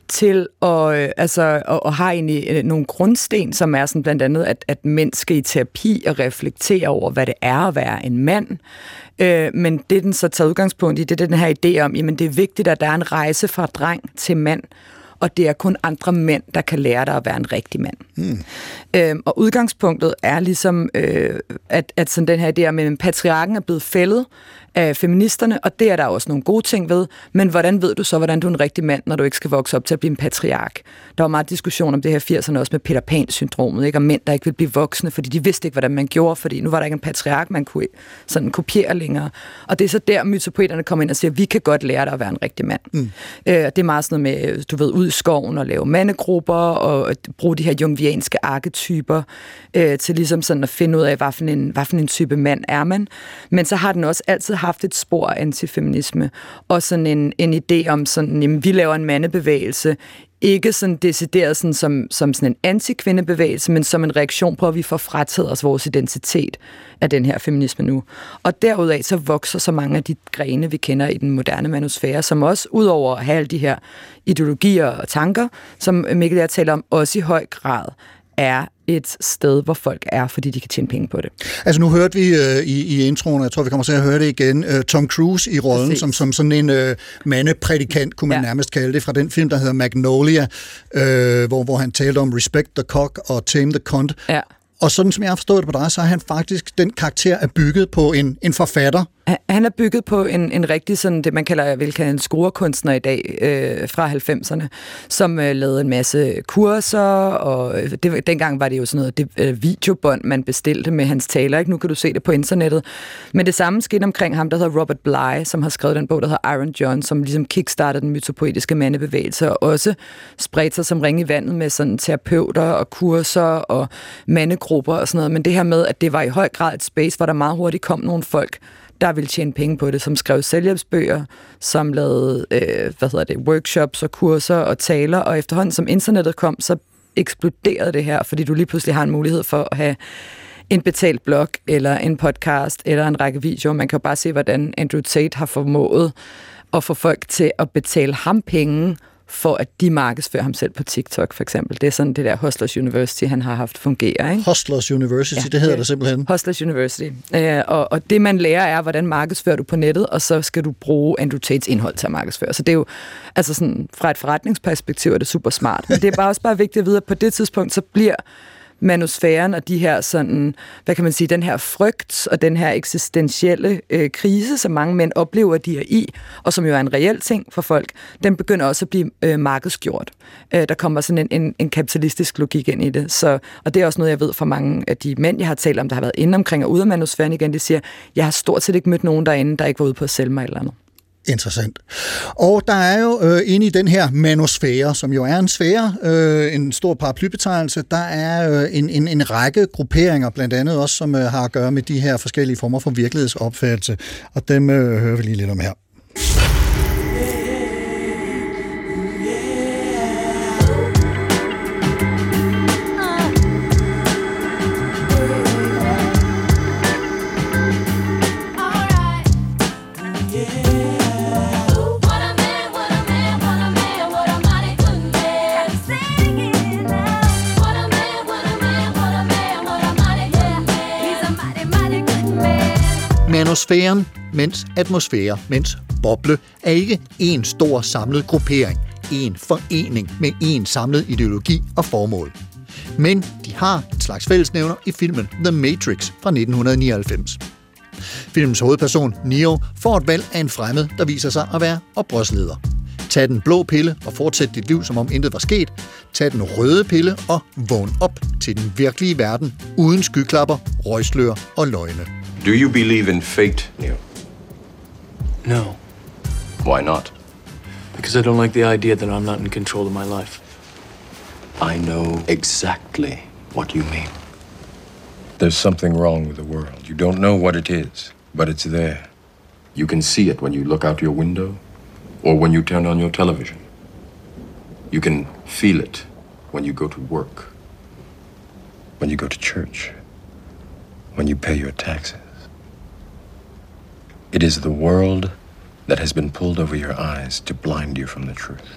til at, øh, altså, at, at have egentlig øh, nogle grundsten, som er sådan blandt andet, at, at mænd skal i terapi og reflektere over, hvad det er at være en mand. Øh, men det, den så tager udgangspunkt i, det er den her idé om, jamen det er vigtigt, at der er en rejse fra dreng til mand, og det er kun andre mænd, der kan lære dig at være en rigtig mand. Mm. Øhm, og udgangspunktet er ligesom, øh, at, at sådan den her idé om, at patriarken er blevet fældet af feministerne, og det er der også nogle gode ting ved, men hvordan ved du så, hvordan du er en rigtig mand, når du ikke skal vokse op til at blive en patriark? Der var meget diskussion om det her 80'erne også med Peter Pan-syndromet, ikke? om mænd, der ikke vil blive voksne, fordi de vidste ikke, hvordan man gjorde, fordi nu var der ikke en patriark, man kunne sådan kopiere længere. Og det er så der, mytopoeterne kommer ind og siger, vi kan godt lære dig at være en rigtig mand. Mm. Øh, det er meget sådan noget med, du ved, ud i skoven og lave mandegrupper, og bruge de her jungianske arketyper øh, til ligesom sådan at finde ud af, hvad for, en, hvad for en type mand er man. Men så har den også altid haft et spor af antifeminisme, og sådan en, en idé om sådan, jamen, vi laver en mandebevægelse, ikke sådan decideret sådan som, som sådan en antikvindebevægelse, men som en reaktion på, at vi får frataget os vores identitet af den her feminisme nu. Og derudaf så vokser så mange af de grene, vi kender i den moderne manusfære, som også, udover at have alle de her ideologier og tanker, som Mikkel jeg taler om, også i høj grad er et sted, hvor folk er, fordi de kan tjene penge på det. Altså nu hørte vi uh, i, i introen, og jeg tror, vi kommer til at høre det igen, uh, Tom Cruise i rollen, som, som sådan en uh, mandeprædikant, kunne man ja. nærmest kalde det, fra den film, der hedder Magnolia, uh, hvor, hvor han talte om Respect the Cock og Tame the Cunt. Ja. Og sådan som jeg har forstået det på dig, så er han faktisk, den karakter er bygget på en, en forfatter. Han er bygget på en, en rigtig sådan, det man kalder, jeg vil kalde en skruerkunstner i dag, øh, fra 90'erne, som øh, lavede en masse kurser, og øh, det, dengang var det jo sådan noget det, øh, videobånd, man bestilte med hans taler, ikke? Nu kan du se det på internettet. Men det samme skete omkring ham, der hedder Robert Bly, som har skrevet den bog, der hedder Iron John, som ligesom kickstartede den mytopoetiske mandebevægelse, og også spredte sig som ring i vandet med sådan terapeuter og kurser og mande grupper og sådan noget, men det her med, at det var i høj grad et space, hvor der meget hurtigt kom nogle folk, der ville tjene penge på det, som skrev selvhjælpsbøger, som lavede øh, hvad hedder det, workshops og kurser og taler, og efterhånden som internettet kom, så eksploderede det her, fordi du lige pludselig har en mulighed for at have en betalt blog, eller en podcast, eller en række videoer. Man kan jo bare se, hvordan Andrew Tate har formået at få folk til at betale ham penge, for at de markedsfører ham selv på TikTok, for eksempel. Det er sådan det der Hustlers University, han har haft fungere. Ikke? Hustlers University, ja, det hedder det simpelthen. Hustlers University. Øh, og, og det, man lærer, er, hvordan markedsfører du på nettet, og så skal du bruge Andrew Tates indhold til at markedsføre. Så det er jo, altså sådan, fra et forretningsperspektiv er det super smart. Men det er bare også bare vigtigt at vide, at på det tidspunkt, så bliver manusfæren og de her sådan, hvad kan man sige, den her frygt og den her eksistentielle øh, krise, som mange mænd oplever, de er i, og som jo er en reel ting for folk, den begynder også at blive øh, markedsgjort. Øh, der kommer sådan en, en, en kapitalistisk logik ind i det. Så, og det er også noget, jeg ved fra mange af de mænd, jeg har talt om, der har været inde omkring og ude af manusfæren igen, de siger, jeg har stort set ikke mødt nogen derinde, der ikke var ude på at sælge mig eller andet. Interessant. Og der er jo øh, inde i den her manosfære, som jo er en sfære, øh, en stor paraplybetegnelse, der er øh, en, en, en række grupperinger, blandt andet også, som øh, har at gøre med de her forskellige former for virkelighedsopfattelse, og dem øh, hører vi lige lidt om her. Manosfæren, mens atmosfære, mens boble, er ikke en stor samlet gruppering, en forening med en samlet ideologi og formål. Men de har en slags fællesnævner i filmen The Matrix fra 1999. Filmens hovedperson, Neo, får et valg af en fremmed, der viser sig at være oprørsleder. Tag den blå pille og fortsæt dit liv, som om intet var sket. Tag den røde pille og vågn op til den virkelige verden, uden skyklapper, røgslør og løgne. Do you believe in fate, Neo? No. Why not? Because I don't like the idea that I'm not in control of my life. I know exactly what you mean. There's something wrong with the world. You don't know what it is, but it's there. You can see it when you look out your window or when you turn on your television. You can feel it when you go to work, when you go to church, when you pay your taxes. It is the world that has been pulled over your eyes to blind you from the truth.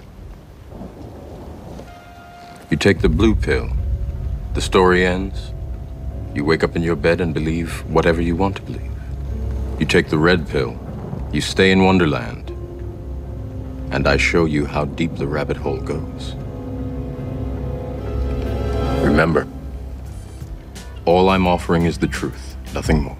You take the blue pill, the story ends. You wake up in your bed and believe whatever you want to believe. You take the red pill, you stay in Wonderland, and I show you how deep the rabbit hole goes. Remember, all I'm offering is the truth, nothing more.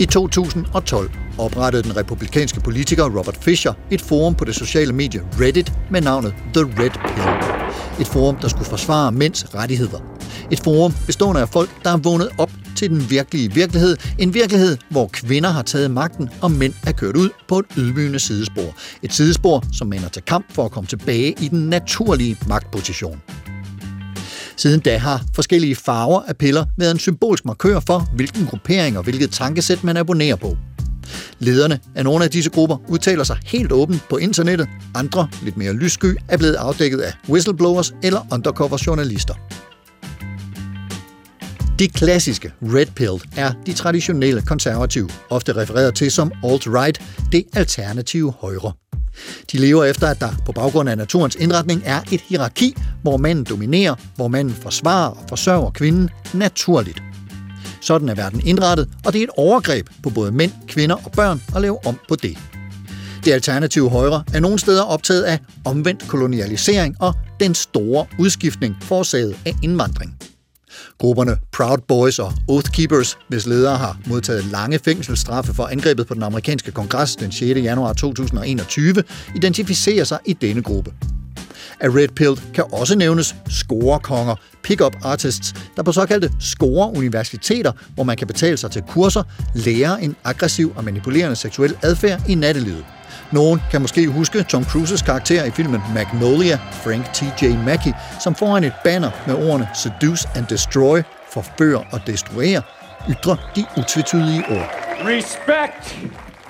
I 2012 oprettede den republikanske politiker Robert Fisher et forum på det sociale medie Reddit med navnet The Red Pill. Et forum, der skulle forsvare mænds rettigheder. Et forum bestående af folk, der er vågnet op til den virkelige virkelighed. En virkelighed, hvor kvinder har taget magten, og mænd er kørt ud på et ydmygende sidespor. Et sidespor, som mænd til kamp for at komme tilbage i den naturlige magtposition. Siden da har forskellige farver af piller været en symbolsk markør for, hvilken gruppering og hvilket tankesæt man abonnerer på. Lederne af nogle af disse grupper udtaler sig helt åbent på internettet. Andre, lidt mere lyssky, er blevet afdækket af whistleblowers eller undercover journalister. De klassiske red pill er de traditionelle konservative, ofte refereret til som alt-right, det alternative højre. De lever efter, at der på baggrund af naturens indretning er et hierarki, hvor manden dominerer, hvor manden forsvarer og forsørger kvinden naturligt. Sådan er verden indrettet, og det er et overgreb på både mænd, kvinder og børn at lave om på det. Det alternative højre er nogle steder optaget af omvendt kolonialisering og den store udskiftning forårsaget af indvandring. Grupperne Proud Boys og Oath Keepers, hvis ledere har modtaget lange fængselsstraffe for angrebet på den amerikanske kongres den 6. januar 2021, identificerer sig i denne gruppe. Af Red Pill kan også nævnes scorekonger, pick-up artists, der på såkaldte score-universiteter, hvor man kan betale sig til kurser, lære en aggressiv og manipulerende seksuel adfærd i nattelivet. Nogen kan måske huske Tom Cruises karakter i filmen Magnolia, Frank T.J. Mackey, som foran et banner med ordene Seduce and Destroy, forfør og destruere, ytrer de utvetydige ord. Respect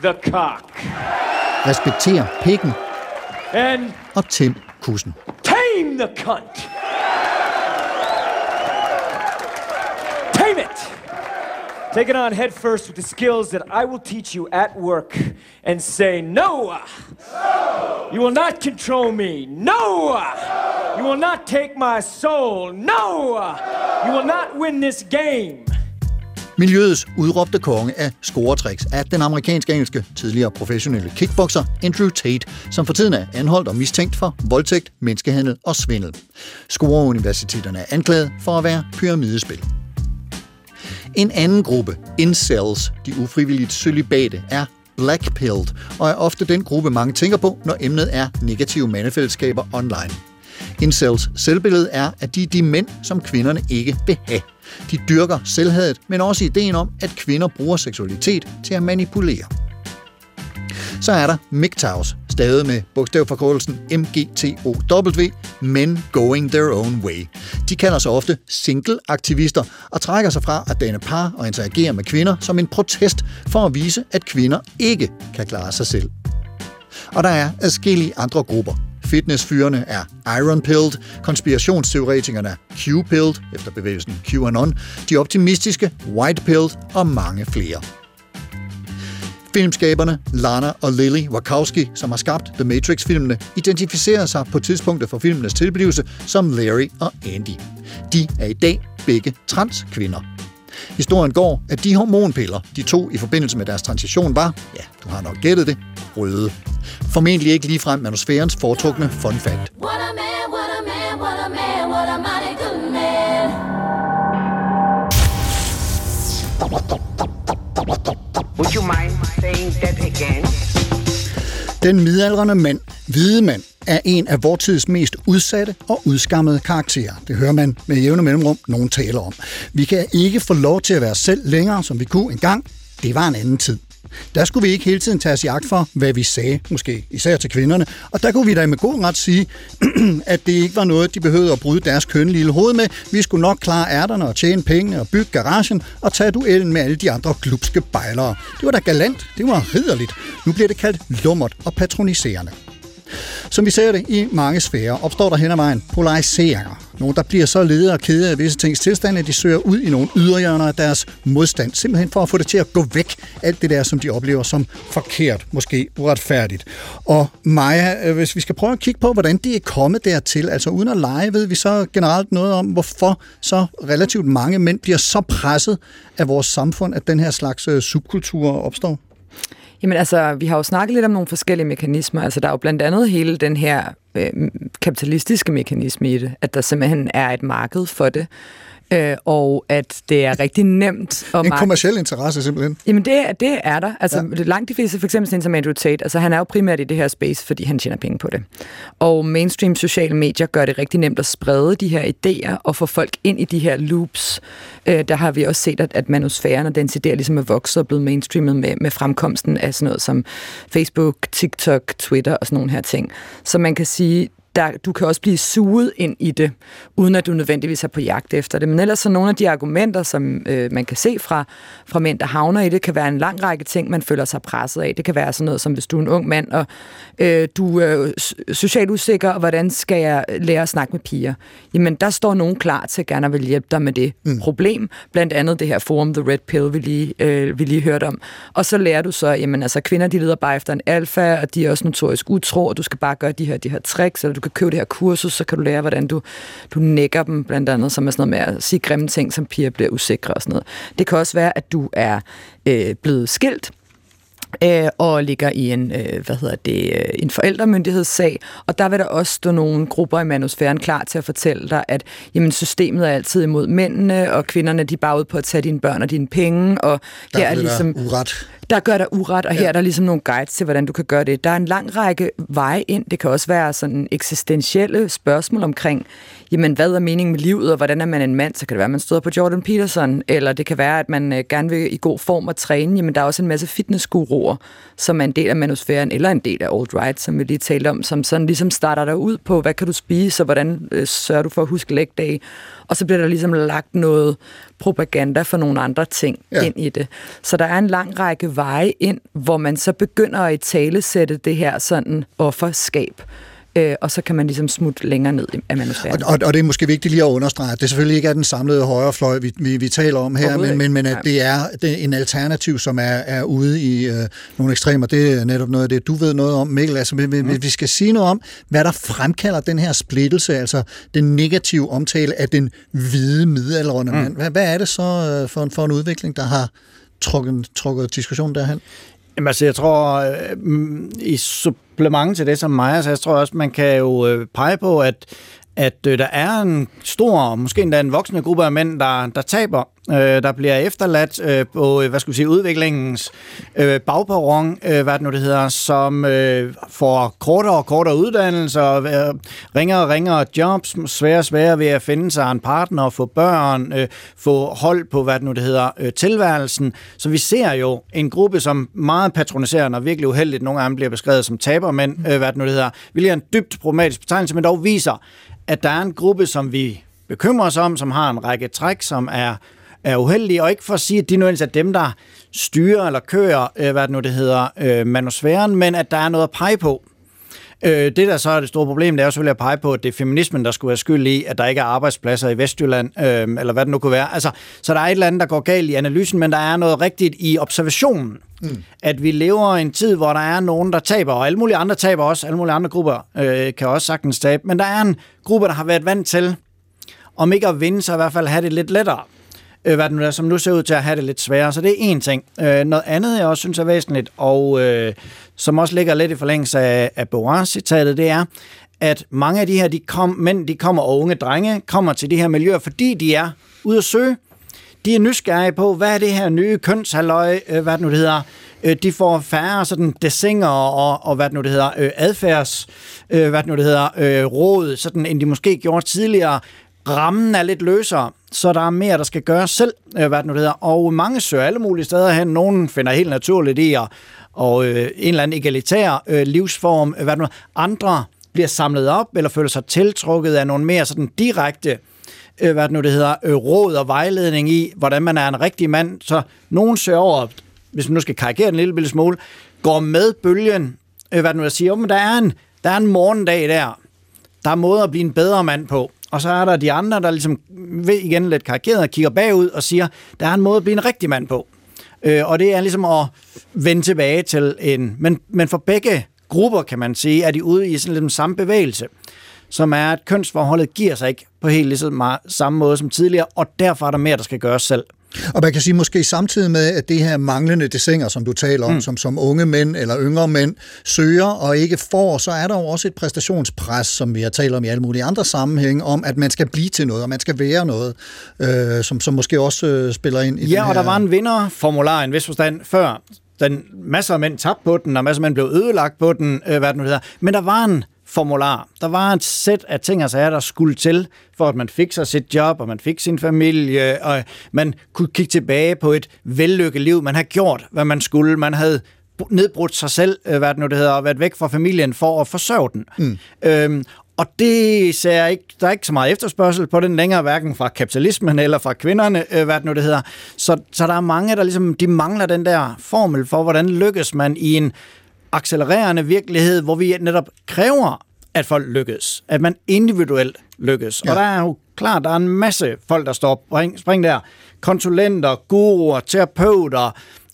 the cock. Respekter pikken And og tæm kussen. tame the cunt. Tame it. Take it on head first with the skills that I will teach you at work and say, No! You will not control me. No! You will not take my soul. No! You will not win this game. Miljøets udråbte konge af scoretricks er den amerikansk-engelske tidligere professionelle kickboxer Andrew Tate, som for tiden er anholdt og mistænkt for voldtægt, menneskehandel og svindel. Scoreuniversiteterne er anklaget for at være pyramidespil. En anden gruppe, incels, de ufrivilligt sølibate, er blackpilled, og er ofte den gruppe, mange tænker på, når emnet er negative mandefællesskaber online. Incels selvbillede er, at de er de mænd, som kvinderne ikke vil have. De dyrker selvhadet, men også ideen om, at kvinder bruger seksualitet til at manipulere. Så er der MGTOWs, stadig med bogstavforkortelsen MGTOW, Men Going Their Own Way. De kalder sig ofte single-aktivister og trækker sig fra at danne par og interagere med kvinder som en protest for at vise, at kvinder ikke kan klare sig selv. Og der er adskillige andre grupper. Fitnessfyrene er Iron-pilled, konspirationsteoretikerne er Q-pilled, efter bevægelsen QAnon, de optimistiske White-pilled og mange flere. Filmskaberne Lana og Lily Wachowski, som har skabt The Matrix-filmene, identificerer sig på tidspunktet for filmenes tilblivelse som Larry og Andy. De er i dag begge transkvinder. Historien går, at de hormonpiller, de tog i forbindelse med deres transition, var, ja, du har nok gættet det, røde. Formentlig ikke ligefrem manusfærens foretrukne fun fact. What a man, what a man, what a man, what a mighty good man. Would you mind saying that again? Den midaldrende mand, hvide mand, er en af vortids mest udsatte og udskammede karakterer. Det hører man med jævne mellemrum nogen taler om. Vi kan ikke få lov til at være selv længere, som vi kunne engang. Det var en anden tid. Der skulle vi ikke hele tiden tage os i agt for, hvad vi sagde, måske især til kvinderne. Og der kunne vi da med god ret sige, at det ikke var noget, de behøvede at bryde deres køn lille hoved med. Vi skulle nok klare ærterne og tjene penge og bygge garagen og tage duellen med alle de andre glupske bejlere. Det var da galant, det var ridderligt. Nu bliver det kaldt lummert og patroniserende. Som vi ser det i mange sfærer, opstår der hen ad vejen polariseringer. Nogle, der bliver så ledere og kede af visse tings tilstand, at de søger ud i nogle yderhjørner af deres modstand, simpelthen for at få det til at gå væk, alt det der, som de oplever som forkert, måske uretfærdigt. Og Maja, øh, hvis vi skal prøve at kigge på, hvordan det er kommet dertil, altså uden at lege, ved vi så generelt noget om, hvorfor så relativt mange mænd bliver så presset af vores samfund, at den her slags øh, subkultur opstår? Jamen altså, vi har jo snakket lidt om nogle forskellige mekanismer. Altså, der er jo blandt andet hele den her øh, kapitalistiske mekanisme i det, at der simpelthen er et marked for det, øh, og at det er rigtig nemt at... En kommersiel interesse simpelthen. Jamen det, det er der. Altså ja. langt de fleste, for eksempel sådan som Andrew Tate, altså han er jo primært i det her space, fordi han tjener penge på det. Og mainstream sociale medier gør det rigtig nemt at sprede de her idéer og få folk ind i de her loops. Øh, der har vi også set, at, at manusfæren og dens idéer ligesom er vokset og blevet mainstreamet med, med fremkomsten af sådan noget som Facebook, TikTok, Twitter og sådan nogle her ting. Så man kan sige, der, du kan også blive suget ind i det, uden at du nødvendigvis er på jagt efter det. Men ellers så nogle af de argumenter, som øh, man kan se fra, fra mænd, der havner i det, kan være en lang række ting, man føler sig presset af. Det kan være sådan noget som, hvis du er en ung mand, og øh, du er øh, socialt usikker, og hvordan skal jeg lære at snakke med piger? Jamen, der står nogen klar til at gerne vil hjælpe dig med det mm. problem. Blandt andet det her forum, The Red Pill, vi lige, øh, vi lige hørte om. Og så lærer du så, jamen altså, kvinder de leder bare efter en alfa, og de er også notorisk utro, og du skal bare gøre de her, de her tricks, eller du kan købe det her kursus, så kan du lære, hvordan du, du nækker dem, blandt andet, som er sådan noget med at sige grimme ting, som piger bliver usikre og sådan noget. Det kan også være, at du er øh, blevet skilt, øh, og ligger i en, øh, hvad hedder det, øh, en forældremyndighedssag, og der vil der også stå nogle grupper i manusfæren klar til at fortælle dig, at jamen, systemet er altid imod mændene, og kvinderne de er bare ude på at tage dine børn og dine penge, og Der her er ligesom der uret. der gør der uret, og her er der ligesom nogle guides til, hvordan du kan gøre det. Der er en lang række veje ind. Det kan også være sådan eksistentielle spørgsmål omkring, jamen, hvad er meningen med livet, og hvordan er man en mand? Så kan det være, at man støder på Jordan Peterson, eller det kan være, at man øh, gerne vil i god form og træne. Jamen, der er også en masse fitnessguruer, spor, som er en del af manusfæren, eller en del af alt-right, som vi lige talte om, som sådan ligesom starter dig ud på, hvad kan du spise, og hvordan øh, sørger du for at huske lægdage, og så bliver der ligesom lagt noget propaganda for nogle andre ting Ja. ind i det. Så der er en lang række veje ind, hvor man så begynder at talesætte det her sådan offerskab, øh, og så kan man ligesom smutte længere ned af manusfæren. Og, og, og det er måske vigtigt lige at understrege, at det selvfølgelig ikke er den samlede højrefløj, vi, vi, vi taler om her, men, men, men at det er, det er en alternativ, som er, er ude i øh, nogle ekstremer. Det er netop noget af det, du ved noget om, Mikkel. Altså, vi, vi, vi skal sige noget om, hvad der fremkalder den her splittelse, altså den negative omtale af den hvide middelaldrende mand. Hvad, hvad er det så øh, for, en, for en udvikling, der har trukket, trukket diskussionen derhen? Jamen, altså, jeg tror, øh, mm, i supplement til det, som Maja sagde, så tror jeg også, man kan jo øh, pege på, at at øh, der er en stor, måske endda en voksende gruppe af mænd, der, der taber, øh, der bliver efterladt øh, på, øh, hvad skal vi sige, udviklingens øh, bagperron, øh, hvad det nu det hedder, som øh, får kortere og kortere uddannelser, øh, ringere og ringere jobs, sværere og sværere ved at finde sig en partner, få børn, øh, få hold på, hvad det nu det hedder, øh, tilværelsen. Så vi ser jo en gruppe, som meget patroniserende og virkelig uheldigt, nogle af dem bliver beskrevet som tabermænd, øh, hvad det nu det hedder, hvilket er en dybt problematisk betegnelse, men dog viser, at der er en gruppe, som vi bekymrer os om, som har en række træk, som er, er uheldige, og ikke for at sige, at de nødvendigvis er dem, der styrer eller kører, øh, hvad det nu det hedder, øh, manusfæren, men at der er noget at pege på. Øh, det, der så er det store problem, det er jo selvfølgelig at pege på, at det er feminismen, der skulle være skyld i, at der ikke er arbejdspladser i Vestjylland, øh, eller hvad det nu kunne være. Altså, så der er et eller andet, der går galt i analysen, men der er noget rigtigt i observationen. Mm. At vi lever i en tid, hvor der er nogen, der taber, og alle mulige andre taber også, alle mulige andre grupper øh, kan også sagtens tabe, men der er en gruppe, der har været vant til, om ikke at vinde, så i hvert fald have det lidt lettere øh, hvad det nu er, som nu ser ud til at have det lidt sværere. Så det er en ting. Øh, noget andet, jeg også synes er væsentligt, og øh, som også ligger lidt i forlængelse af, af Boras-citatet, det er, at mange af de her de kom, mænd, de kommer, og unge drenge, kommer til de her miljøer, fordi de er ude at søge. De er nysgerrige på, hvad er det her nye kønshalløj, øh, hvad det nu det hedder. Øh, de får færre sådan desinger og, og hvad det nu det hedder, øh, adfærds, øh, hvad det nu det hedder, øh, råd, sådan, end de måske gjorde tidligere. Rammen er lidt løsere, så der er mere, der skal gøres selv, øh, hvad det nu hedder. Og mange søger alle mulige steder hen. Nogle finder helt naturligt i at og øh, en eller anden egalitær øh, livsform. Øh, hvad det nu, andre bliver samlet op eller føler sig tiltrukket af nogle mere sådan direkte øh, hvad det nu det hedder, øh, råd og vejledning i, hvordan man er en rigtig mand. Så nogen søger over, hvis man nu skal karikere den en lille, lille smule, går med bølgen, øh, hvad det nu jeg siger, men der er en, der er en morgendag der. Der er måder at blive en bedre mand på. Og så er der de andre, der ligesom ved igen lidt karikeret, kigger bagud og siger, der er en måde at blive en rigtig mand på. Øh, og det er ligesom at vende tilbage til en... Men, men for begge grupper, kan man sige, er de ude i sådan lidt samme bevægelse, som er, at kønsforholdet giver sig ikke på helt ligesom meget, samme måde som tidligere, og derfor er der mere, der skal gøres selv. Og man kan sige måske samtidig med, at det her manglende desinger, som du taler om, mm. som, som unge mænd eller yngre mænd søger og ikke får, så er der jo også et præstationspres, som vi har talt om i alle mulige andre sammenhænge, om at man skal blive til noget, og man skal være noget, øh, som, som måske også øh, spiller ind i Ja, den og her... der var en vinderformular i en vis forstand før. Den, masser af mænd tabte på den, og masser af mænd blev ødelagt på den, øh, hvad det nu hedder. Men der var en formular. Der var et sæt af ting og sager, der skulle til, for at man fik sig sit job, og man fik sin familie, og man kunne kigge tilbage på et vellykket liv. Man havde gjort, hvad man skulle. Man havde nedbrudt sig selv, øh, hvad det nu det hedder, og været væk fra familien for at forsørge den. Mm. Øhm, og det ser ikke, der er ikke så meget efterspørgsel på den længere, hverken fra kapitalismen eller fra kvinderne, øh, hvad det nu det hedder. Så, så der er mange, der ligesom, de mangler den der formel for, hvordan lykkes man i en accelererende virkelighed, hvor vi netop kræver, at folk lykkes. At man individuelt lykkes. Ja. Og der er jo klart, der er en masse folk, der står spring, spring der. Konsulenter, guruer, terapeuter,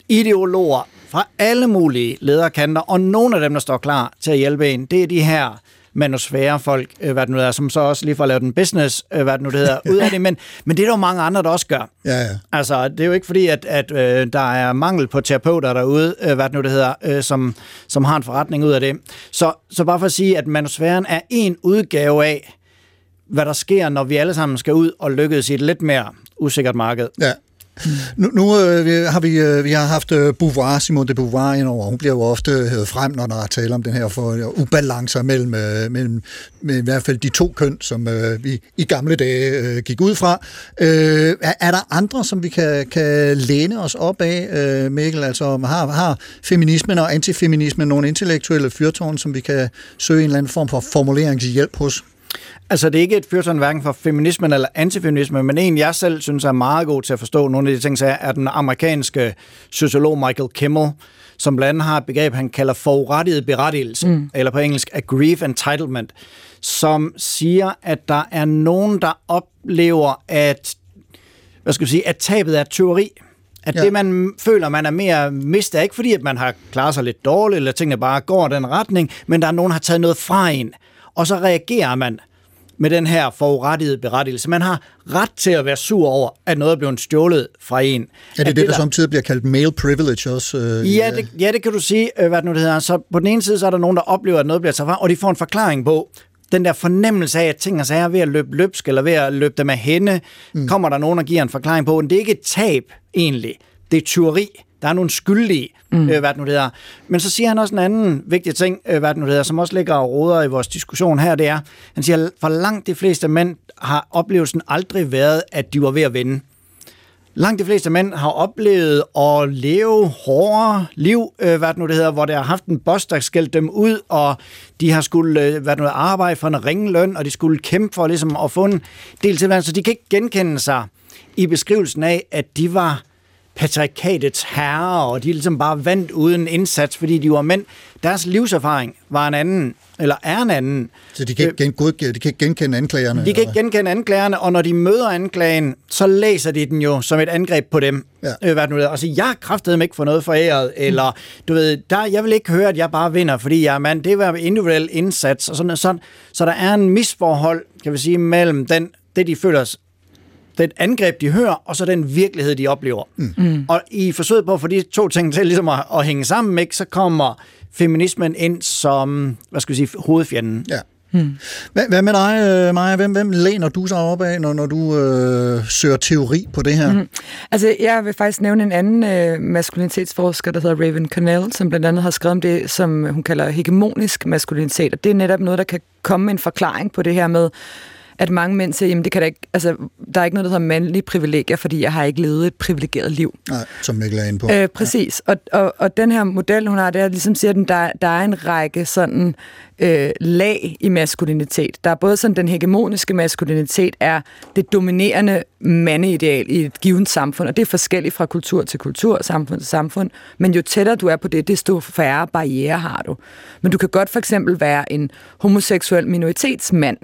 ideologer fra alle mulige lederkanter, og nogle af dem, der står klar til at hjælpe en, det er de her manusfære folk, øh, hvad det nu er, som så også lige får lavet en business, øh, hvad det nu det hedder, ud af det, men, men det er der jo mange andre, der også gør. Ja, ja. Altså, det er jo ikke fordi, at, at øh, der er mangel på terapeuter derude, øh, hvad det nu det hedder, øh, som, som har en forretning ud af det. Så, så bare for at sige, at manusfæren er en udgave af, hvad der sker, når vi alle sammen skal ud og lykkes i et lidt mere usikkert marked. Ja. Nu, nu øh, vi- har vi, øh, vi har haft øh, Beauvoir, Simone de Beauvoir indover. Hun bliver jo ofte øh, hævet frem, når der er tale om den her for øh, ubalancer mellem, øh, mellem med i hvert fald de to køn, som øh, vi i gamle dage øh, gik ud fra. Øh, er, er der andre, som vi kan, kan læne os op af, øh, Mikkel? Altså har, har feminismen og antifeminismen nogle intellektuelle fyrtårn, som vi kan søge en eller anden form for formuleringshjælp hos? Altså, det er ikke et fyrtårn hverken for feminismen eller antifeminismen, men en, jeg selv synes er meget god til at forstå nogle af de ting, så er, den amerikanske sociolog Michael Kimmel, som blandt andet har et begreb, han kalder forurettiget berettigelse, mm. eller på engelsk aggrieved entitlement, som siger, at der er nogen, der oplever, at, hvad skal jeg sige, at tabet er teori. At ja. det, man føler, man er mere mistet, er ikke fordi, at man har klaret sig lidt dårligt, eller tingene bare går den retning, men der er nogen, der har taget noget fra en. Og så reagerer man med den her forurettede berettigelse. Man har ret til at være sur over, at noget er blevet stjålet fra en. Er det At det, der samtidig bliver kaldt male privilege også? Øh, Ja, det, ja, det kan du sige, øh, hvad det nu det hedder. Så på den ene side, så er der nogen, der oplever, at noget bliver taget fra, og de får en forklaring på, den der fornemmelse af, at ting og sager er ved at løbe løbsk, eller ved at løbe dem af hende, mm. kommer der nogen, der giver en forklaring på, det er ikke et tab, egentlig. Det er tyveri. Der er nogle skyldige, mm. øh, hvad det nu det hedder. Men så siger han også en anden vigtig ting, øh, hvad det nu det hedder, som også ligger og råder i vores diskussion her, det er, han siger, for langt de fleste mænd har oplevelsen aldrig været, at de var ved at vinde. Langt de fleste mænd har oplevet at leve hårdere liv, øh, hvad det nu det hedder, hvor der har haft en boss, der skældte dem ud, og de har skulle øh, hvad det nu arbejde for en ringe løn, og de skulle kæmpe for ligesom, at få en del til så de kan ikke genkende sig i beskrivelsen af, at de var patriarkatets herrer, og de ligesom bare vandt uden indsats, fordi de var mænd. Deres livserfaring var en anden, eller er en anden. Så de kan, ikke gen, god, de kan ikke genkende anklagerne? De kan ikke genkende anklagerne, og når de møder anklagen, så læser de den jo som et angreb på dem. Ja. Øh, hvad nu er. Og så jeg kræftede ikke for noget foræret, eller du ved, der, jeg vil ikke høre, at jeg bare vinder, fordi jeg er mand. Det vil være individuel indsats, og sådan, og sådan. Så der er en misforhold, kan vi sige, mellem den, det, de føler den angreb, de hører, og så den virkelighed, de oplever. Mm. Mm. Og i forsøget på at få de to ting til ligesom at, at hænge sammen, ikke, så kommer feminismen ind som, hvad skal vi sige, hovedfjenden. Ja. Hmm. Hvad, hvad med dig, øh, Maja? Hvem, hvem læner du sig op af, når, når du øh, søger teori på det her? Mm. Altså, jeg vil faktisk nævne en anden øh, maskulinitetsforsker, der hedder Raven Connell, som blandt andet har skrevet om det, som hun kalder hegemonisk maskulinitet, og det er netop noget, der kan komme en forklaring på det her med, at mange mænd siger, jamen det kan da ikke, altså, der er ikke noget, der hedder mandlige privilegier, fordi jeg har ikke levet et privilegeret liv. Nej, som Mikkel er inde på. Øh, præcis. Ja. Og, og, og den her model, hun har, det er ligesom siger, at der, der er en række sådan øh, lag i maskulinitet. Der er både sådan, den hegemoniske maskulinitet er det dominerende mandeideal i et givet samfund, og det er forskelligt fra kultur til kultur, samfund til samfund. Men jo tættere du er på det, desto færre barriere har du. Men du kan godt for eksempel være en homoseksuel minoritetsmand,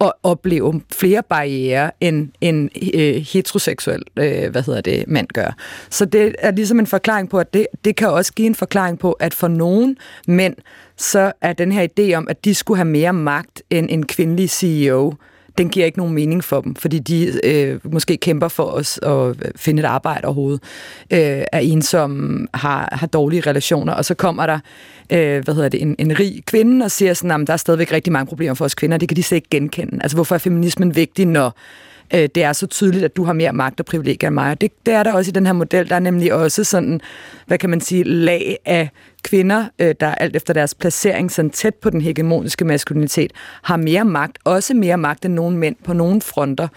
at opleve flere barriere end en øh, heteroseksuel øh, hvad hedder det, mand gør. Så det er ligesom en forklaring på, at det, det kan også give en forklaring på, at for nogen mænd, så er den her idé om, at de skulle have mere magt end en kvindelig CEO, den giver ikke nogen mening for dem, fordi de øh, måske kæmper for os at finde et arbejde overhovedet, øh, er ensomme, har, har dårlige relationer, og så kommer der øh, hvad hedder det, en, en rig kvinde og siger sådan, at der er stadigvæk rigtig mange problemer for os kvinder, det kan de slet ikke genkende. Altså hvorfor er feminismen vigtig, når øh, det er så tydeligt, at du har mere magt og privilegier end mig. Og det, det er der også i den her model. Der er nemlig også sådan, hvad kan man sige, lag af kvinder, øh, der alt efter deres placering sådan tæt på den hegemoniske maskulinitet, har mere magt, også mere magt end nogle mænd på nogle fronter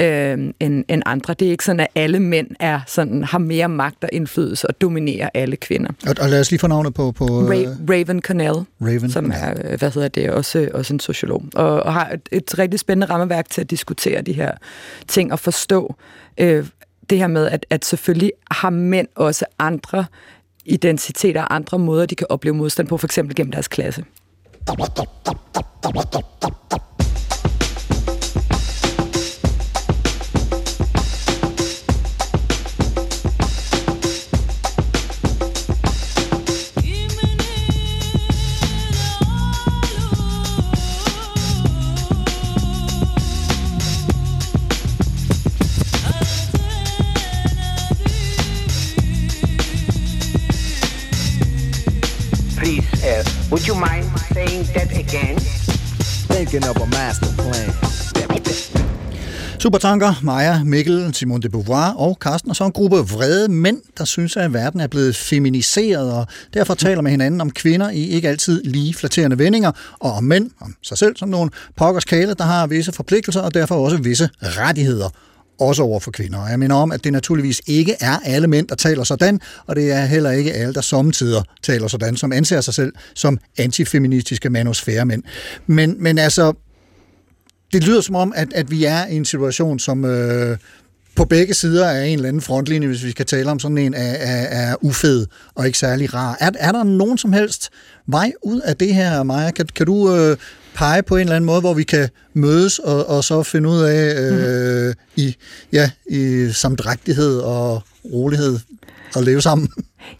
øh, end, end andre. Det er ikke sådan, at alle mænd er sådan, har mere magt og indflydelse og dominerer alle kvinder. Og, og lad os lige få navnet på... på Ra- Raven Connell, Raven. som er, øh, hvad hedder det, også, også en sociolog, og, og har et, et rigtig spændende rammeværk til at diskutere de her ting og forstå øh, det her med, at, at selvfølgelig har mænd også andre identiteter og andre måder, de kan opleve modstand på, for eksempel gennem deres klasse. Uh, would you mind saying that again? Thinking of a master plan. Supertanker, Maja, Mikkel, Simon de Beauvoir og Carsten, og så en gruppe vrede mænd, der synes, at verden er blevet feminiseret, og derfor taler med hinanden om kvinder i ikke altid lige flatterende vendinger, og om mænd, om sig selv som nogle pokkers kæle, der har visse forpligtelser, og derfor også visse rettigheder også over for kvinder. Og jeg mener om, at det naturligvis ikke er alle mænd, der taler sådan, og det er heller ikke alle, der samtidig taler sådan, som anser sig selv som antifeministiske manosfæremænd. Men, men altså, det lyder som om, at, at vi er i en situation, som øh, på begge sider af en eller anden frontlinje, hvis vi skal tale om sådan en, er, er, er ufed og ikke særlig rar. Er, er der nogen som helst vej ud af det her, Maja? Kan, kan du øh, pege på en eller anden måde, hvor vi kan mødes og, og så finde ud af øh, mm. i, ja, i samdrægtighed og rolighed at leve sammen?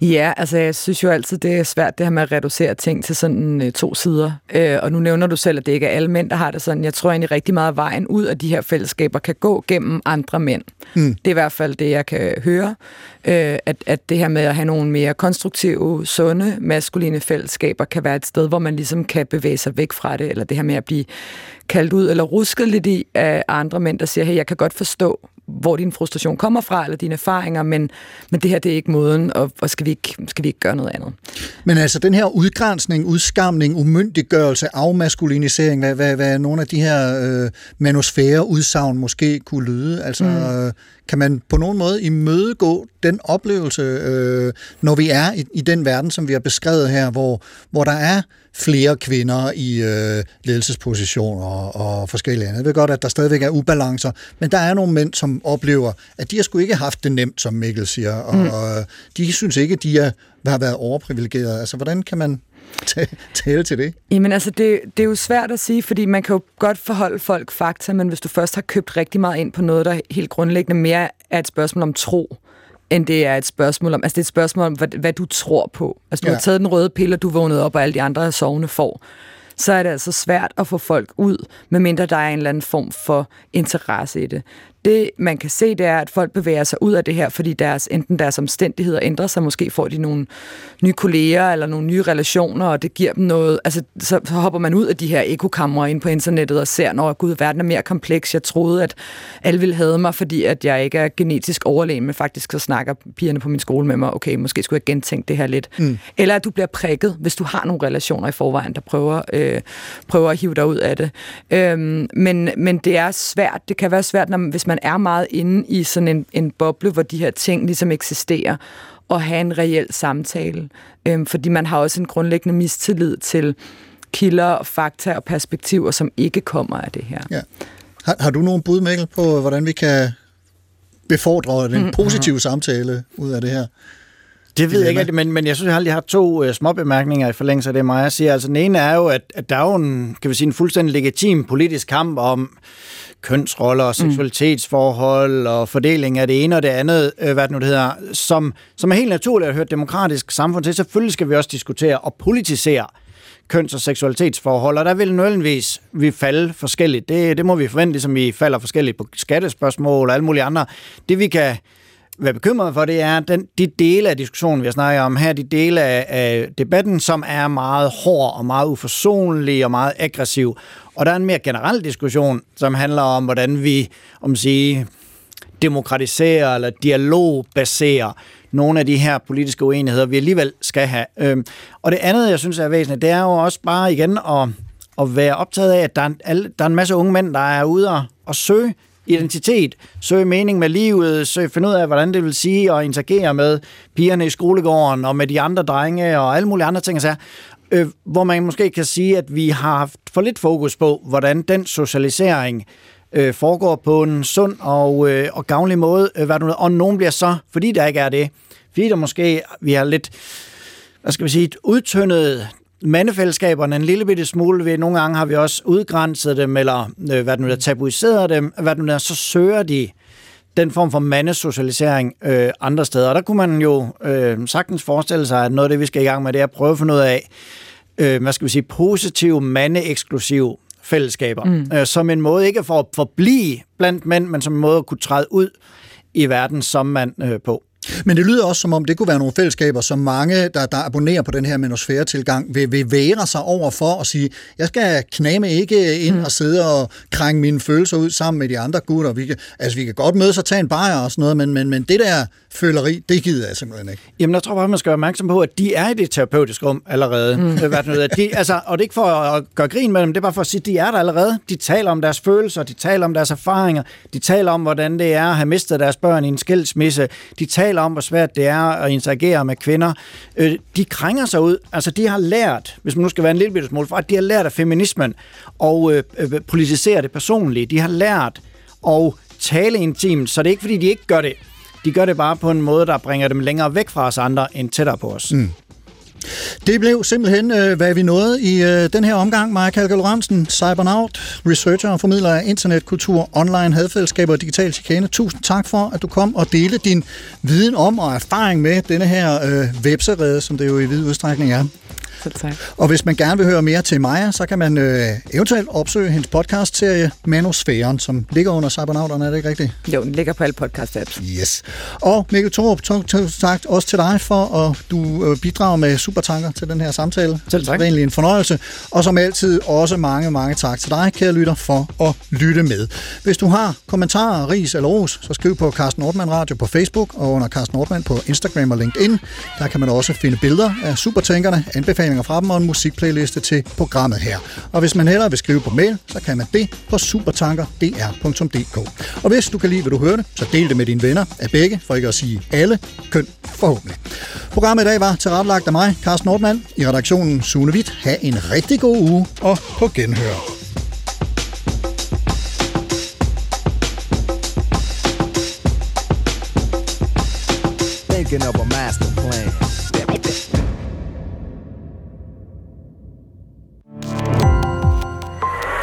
Ja, altså jeg synes jo altid, det er svært det her med at reducere ting til sådan øh, to sider. Øh, og nu nævner du selv, at det ikke er alle mænd, der har det sådan. Jeg tror egentlig rigtig meget, at vejen ud af de her fællesskaber kan gå gennem andre mænd. Mm. Det er i hvert fald det, jeg kan høre. Øh, at, at det her med at have nogle mere konstruktive, sunde, maskuline fællesskaber kan være et sted, hvor man ligesom kan bevæge sig væk fra det. Eller det her med at blive kaldt ud eller rusket lidt i af andre mænd, der siger, hey, jeg kan godt forstå, hvor din frustration kommer fra, eller dine erfaringer, men, men det her, det er ikke måden, og, og skal, vi ikke, skal vi ikke gøre noget andet? Men altså, den her udgrænsning, udskamning, umyndiggørelse, afmaskulinisering, hvad, hvad, hvad nogle af de her øh, manusfære udsagn måske kunne lyde, altså, mm. øh, kan man på nogen måde imødegå den oplevelse, øh, når vi er i, i den verden, som vi har beskrevet her, hvor, hvor der er flere kvinder i øh, ledelsespositioner og, og forskellige andre. Jeg ved godt, at der stadigvæk er ubalancer, men der er nogle mænd, som oplever, at de har sgu ikke haft det nemt, som Mikkel siger, og, mm. og de synes ikke, at de er, har været overprivilegerede. Altså, hvordan kan man tale til det? Jamen altså, det, det er jo svært at sige, fordi man kan jo godt forholde folk fakta, men hvis du først har købt rigtig meget ind på noget, der helt grundlæggende mere er et spørgsmål om tro, end det er et spørgsmål om, altså det er et spørgsmål om, hvad, hvad du tror på. Altså du ja. har taget den røde pille, og du vågnet op, og alle de andre sovende får så er det altså svært at få folk ud, medmindre der er en eller anden form for interesse i det det, man kan se, det er, at folk bevæger sig ud af det her, fordi deres, enten deres omstændigheder ændrer sig, måske får de nogle nye kolleger eller nogle nye relationer, og det giver dem noget, altså så, så hopper man ud af de her ekokamre ind på internettet og ser, når gud, verden er mere kompleks. Jeg troede, at alle ville have mig, fordi at jeg ikke er genetisk overlegen, men faktisk så snakker pigerne på min skole med mig, okay, måske skulle jeg gentænke det her lidt. Mm. Eller at du bliver prikket, hvis du har nogle relationer i forvejen, der prøver, øh, prøver at hive dig ud af det. Øhm, men, men det er svært, det kan være svært, når, hvis man man er meget inde i sådan en, en boble, hvor de her ting ligesom eksisterer, og have en reel samtale. Øhm, fordi man har også en grundlæggende mistillid til kilder, fakta og perspektiver, som ikke kommer af det her. Ja. Har, har du nogen bud, Mikkel, på, hvordan vi kan befordre den mm. positive samtale ud af det her? Det ved jeg ikke, men, men jeg synes, jeg har to uh, små bemærkninger i forlængelse af det, Maja siger. Altså, den ene er jo, at, at der er jo en, kan vi sige, en fuldstændig legitim politisk kamp om kønsroller og seksualitetsforhold og fordeling af det ene og det andet, øh, hvad det nu det hedder, som, som er helt naturligt at høre et demokratisk samfund til. Selvfølgelig skal vi også diskutere og politisere køns- og seksualitetsforhold, og der vil nødvendigvis vi falde forskelligt. Det, det må vi forvente, ligesom vi falder forskelligt på skattespørgsmål og alle mulige andre. Det vi kan være bekymret for, det er den, de dele af diskussionen, vi har snakket om her, de dele af, af debatten, som er meget hård og meget uforsonlig og meget aggressiv. Og der er en mere generel diskussion, som handler om, hvordan vi, om sige, demokratiserer eller dialogbaserer nogle af de her politiske uenigheder, vi alligevel skal have. Øhm, og det andet, jeg synes er væsentligt, det er jo også bare igen at, at være optaget af, at der er, en, der er en masse unge mænd, der er ude og, og søge identitet, søge mening med livet, søge finde ud af, hvordan det vil sige at interagere med pigerne i skolegården og med de andre drenge og alle mulige andre ting. Så, øh, hvor man måske kan sige, at vi har haft for lidt fokus på, hvordan den socialisering øh, foregår på en sund og, øh, og gavnlig måde. Øh, hvad du, og nogen bliver så, fordi der ikke er det, fordi der måske vi har lidt hvad skal vi sige, udtyndet mandefællesskaberne en lille bitte smule. Ved. Nogle gange har vi også udgrænset dem, eller øh, hvad nu der tabuiseret dem, hvad nu der, så søger de den form for mandesocialisering øh, andre steder. Og der kunne man jo øh, sagtens forestille sig, at noget af det, vi skal i gang med, det er at prøve at finde ud af, øh, hvad skal vi sige, positive, mande-eksklusive fællesskaber. Mm. Øh, som en måde ikke for at forblive blandt mænd, men som en måde at kunne træde ud i verden som mand øh, på. Men det lyder også som om, det kunne være nogle fællesskaber, som mange, der, der abonnerer på den her menosfære-tilgang, vil, vil være sig over for at sige, jeg skal kname ikke ind mm. og sidde og krænge mine følelser ud sammen med de andre gutter. Vi kan, altså, vi kan godt mødes og tage en bajer og sådan noget, men, men, men det der føleri, det gider jeg simpelthen ikke. Jamen, jeg tror bare, man skal være opmærksom på, at de er i det terapeutiske rum allerede. Mm. Hvad det hedder. de, altså, og det er ikke for at gøre grin med dem, det er bare for at sige, at de er der allerede. De taler om deres følelser, de taler om deres erfaringer, de taler om, hvordan det er at have mistet deres børn i en skilsmisse, de taler om, hvor svært det er at interagere med kvinder. Øh, de krænger sig ud. Altså, de har lært, hvis man nu skal være en lille bitte smule fra, de har lært af feminismen og øh, øh, politisere det personligt. De har lært at tale intimt, så det er ikke, fordi de ikke gør det. De gør det bare på en måde, der bringer dem længere væk fra os andre, end tættere på os. Mm. Det blev simpelthen, øh, hvad vi nåede i øh, den her omgang. Maja Kalke Lorentzen, Cybernaut, researcher og formidler af internetkultur, online hadfællesskaber og digital chikane. Tusind tak for, at du kom og delte din viden om og erfaring med denne her øh, webserede, som det jo i vid udstrækning er. Selv tak. Og hvis man gerne vil høre mere til Maja, så kan man øh, eventuelt opsøge hendes podcast-serie Manosfæren, som ligger under Cybernauterne, er det ikke rigtigt? Jo, den ligger på alle podcast-apps. Yes. Og Mikkel Thorup, tak også til dig for, at du øh, bidrager med supertanker til den her samtale. Selv tak. Det er egentlig en fornøjelse. Og som altid også mange, mange tak til dig, kære lytter, for at lytte med. Hvis du har kommentarer, ris eller ros, så skriv på Carsten Nordmann Radio på Facebook og under Carsten Nordmann på Instagram og LinkedIn. Der kan man også finde billeder af supertankerne, anbefalinger fra dem og en musikplayliste til programmet her. Og hvis man hellere vil skrive på mail, så kan man det på supertanker.dr.dk. Og hvis du kan lide, hvad du hørte, så del det med dine venner af begge, for ikke at sige alle køn forhåbentlig. Programmet i dag var tilrettelagt af mig, Carsten Nordmann, i redaktionen Sune Witt. Ha' en rigtig god uge og på genhør. Thinking of a master plan.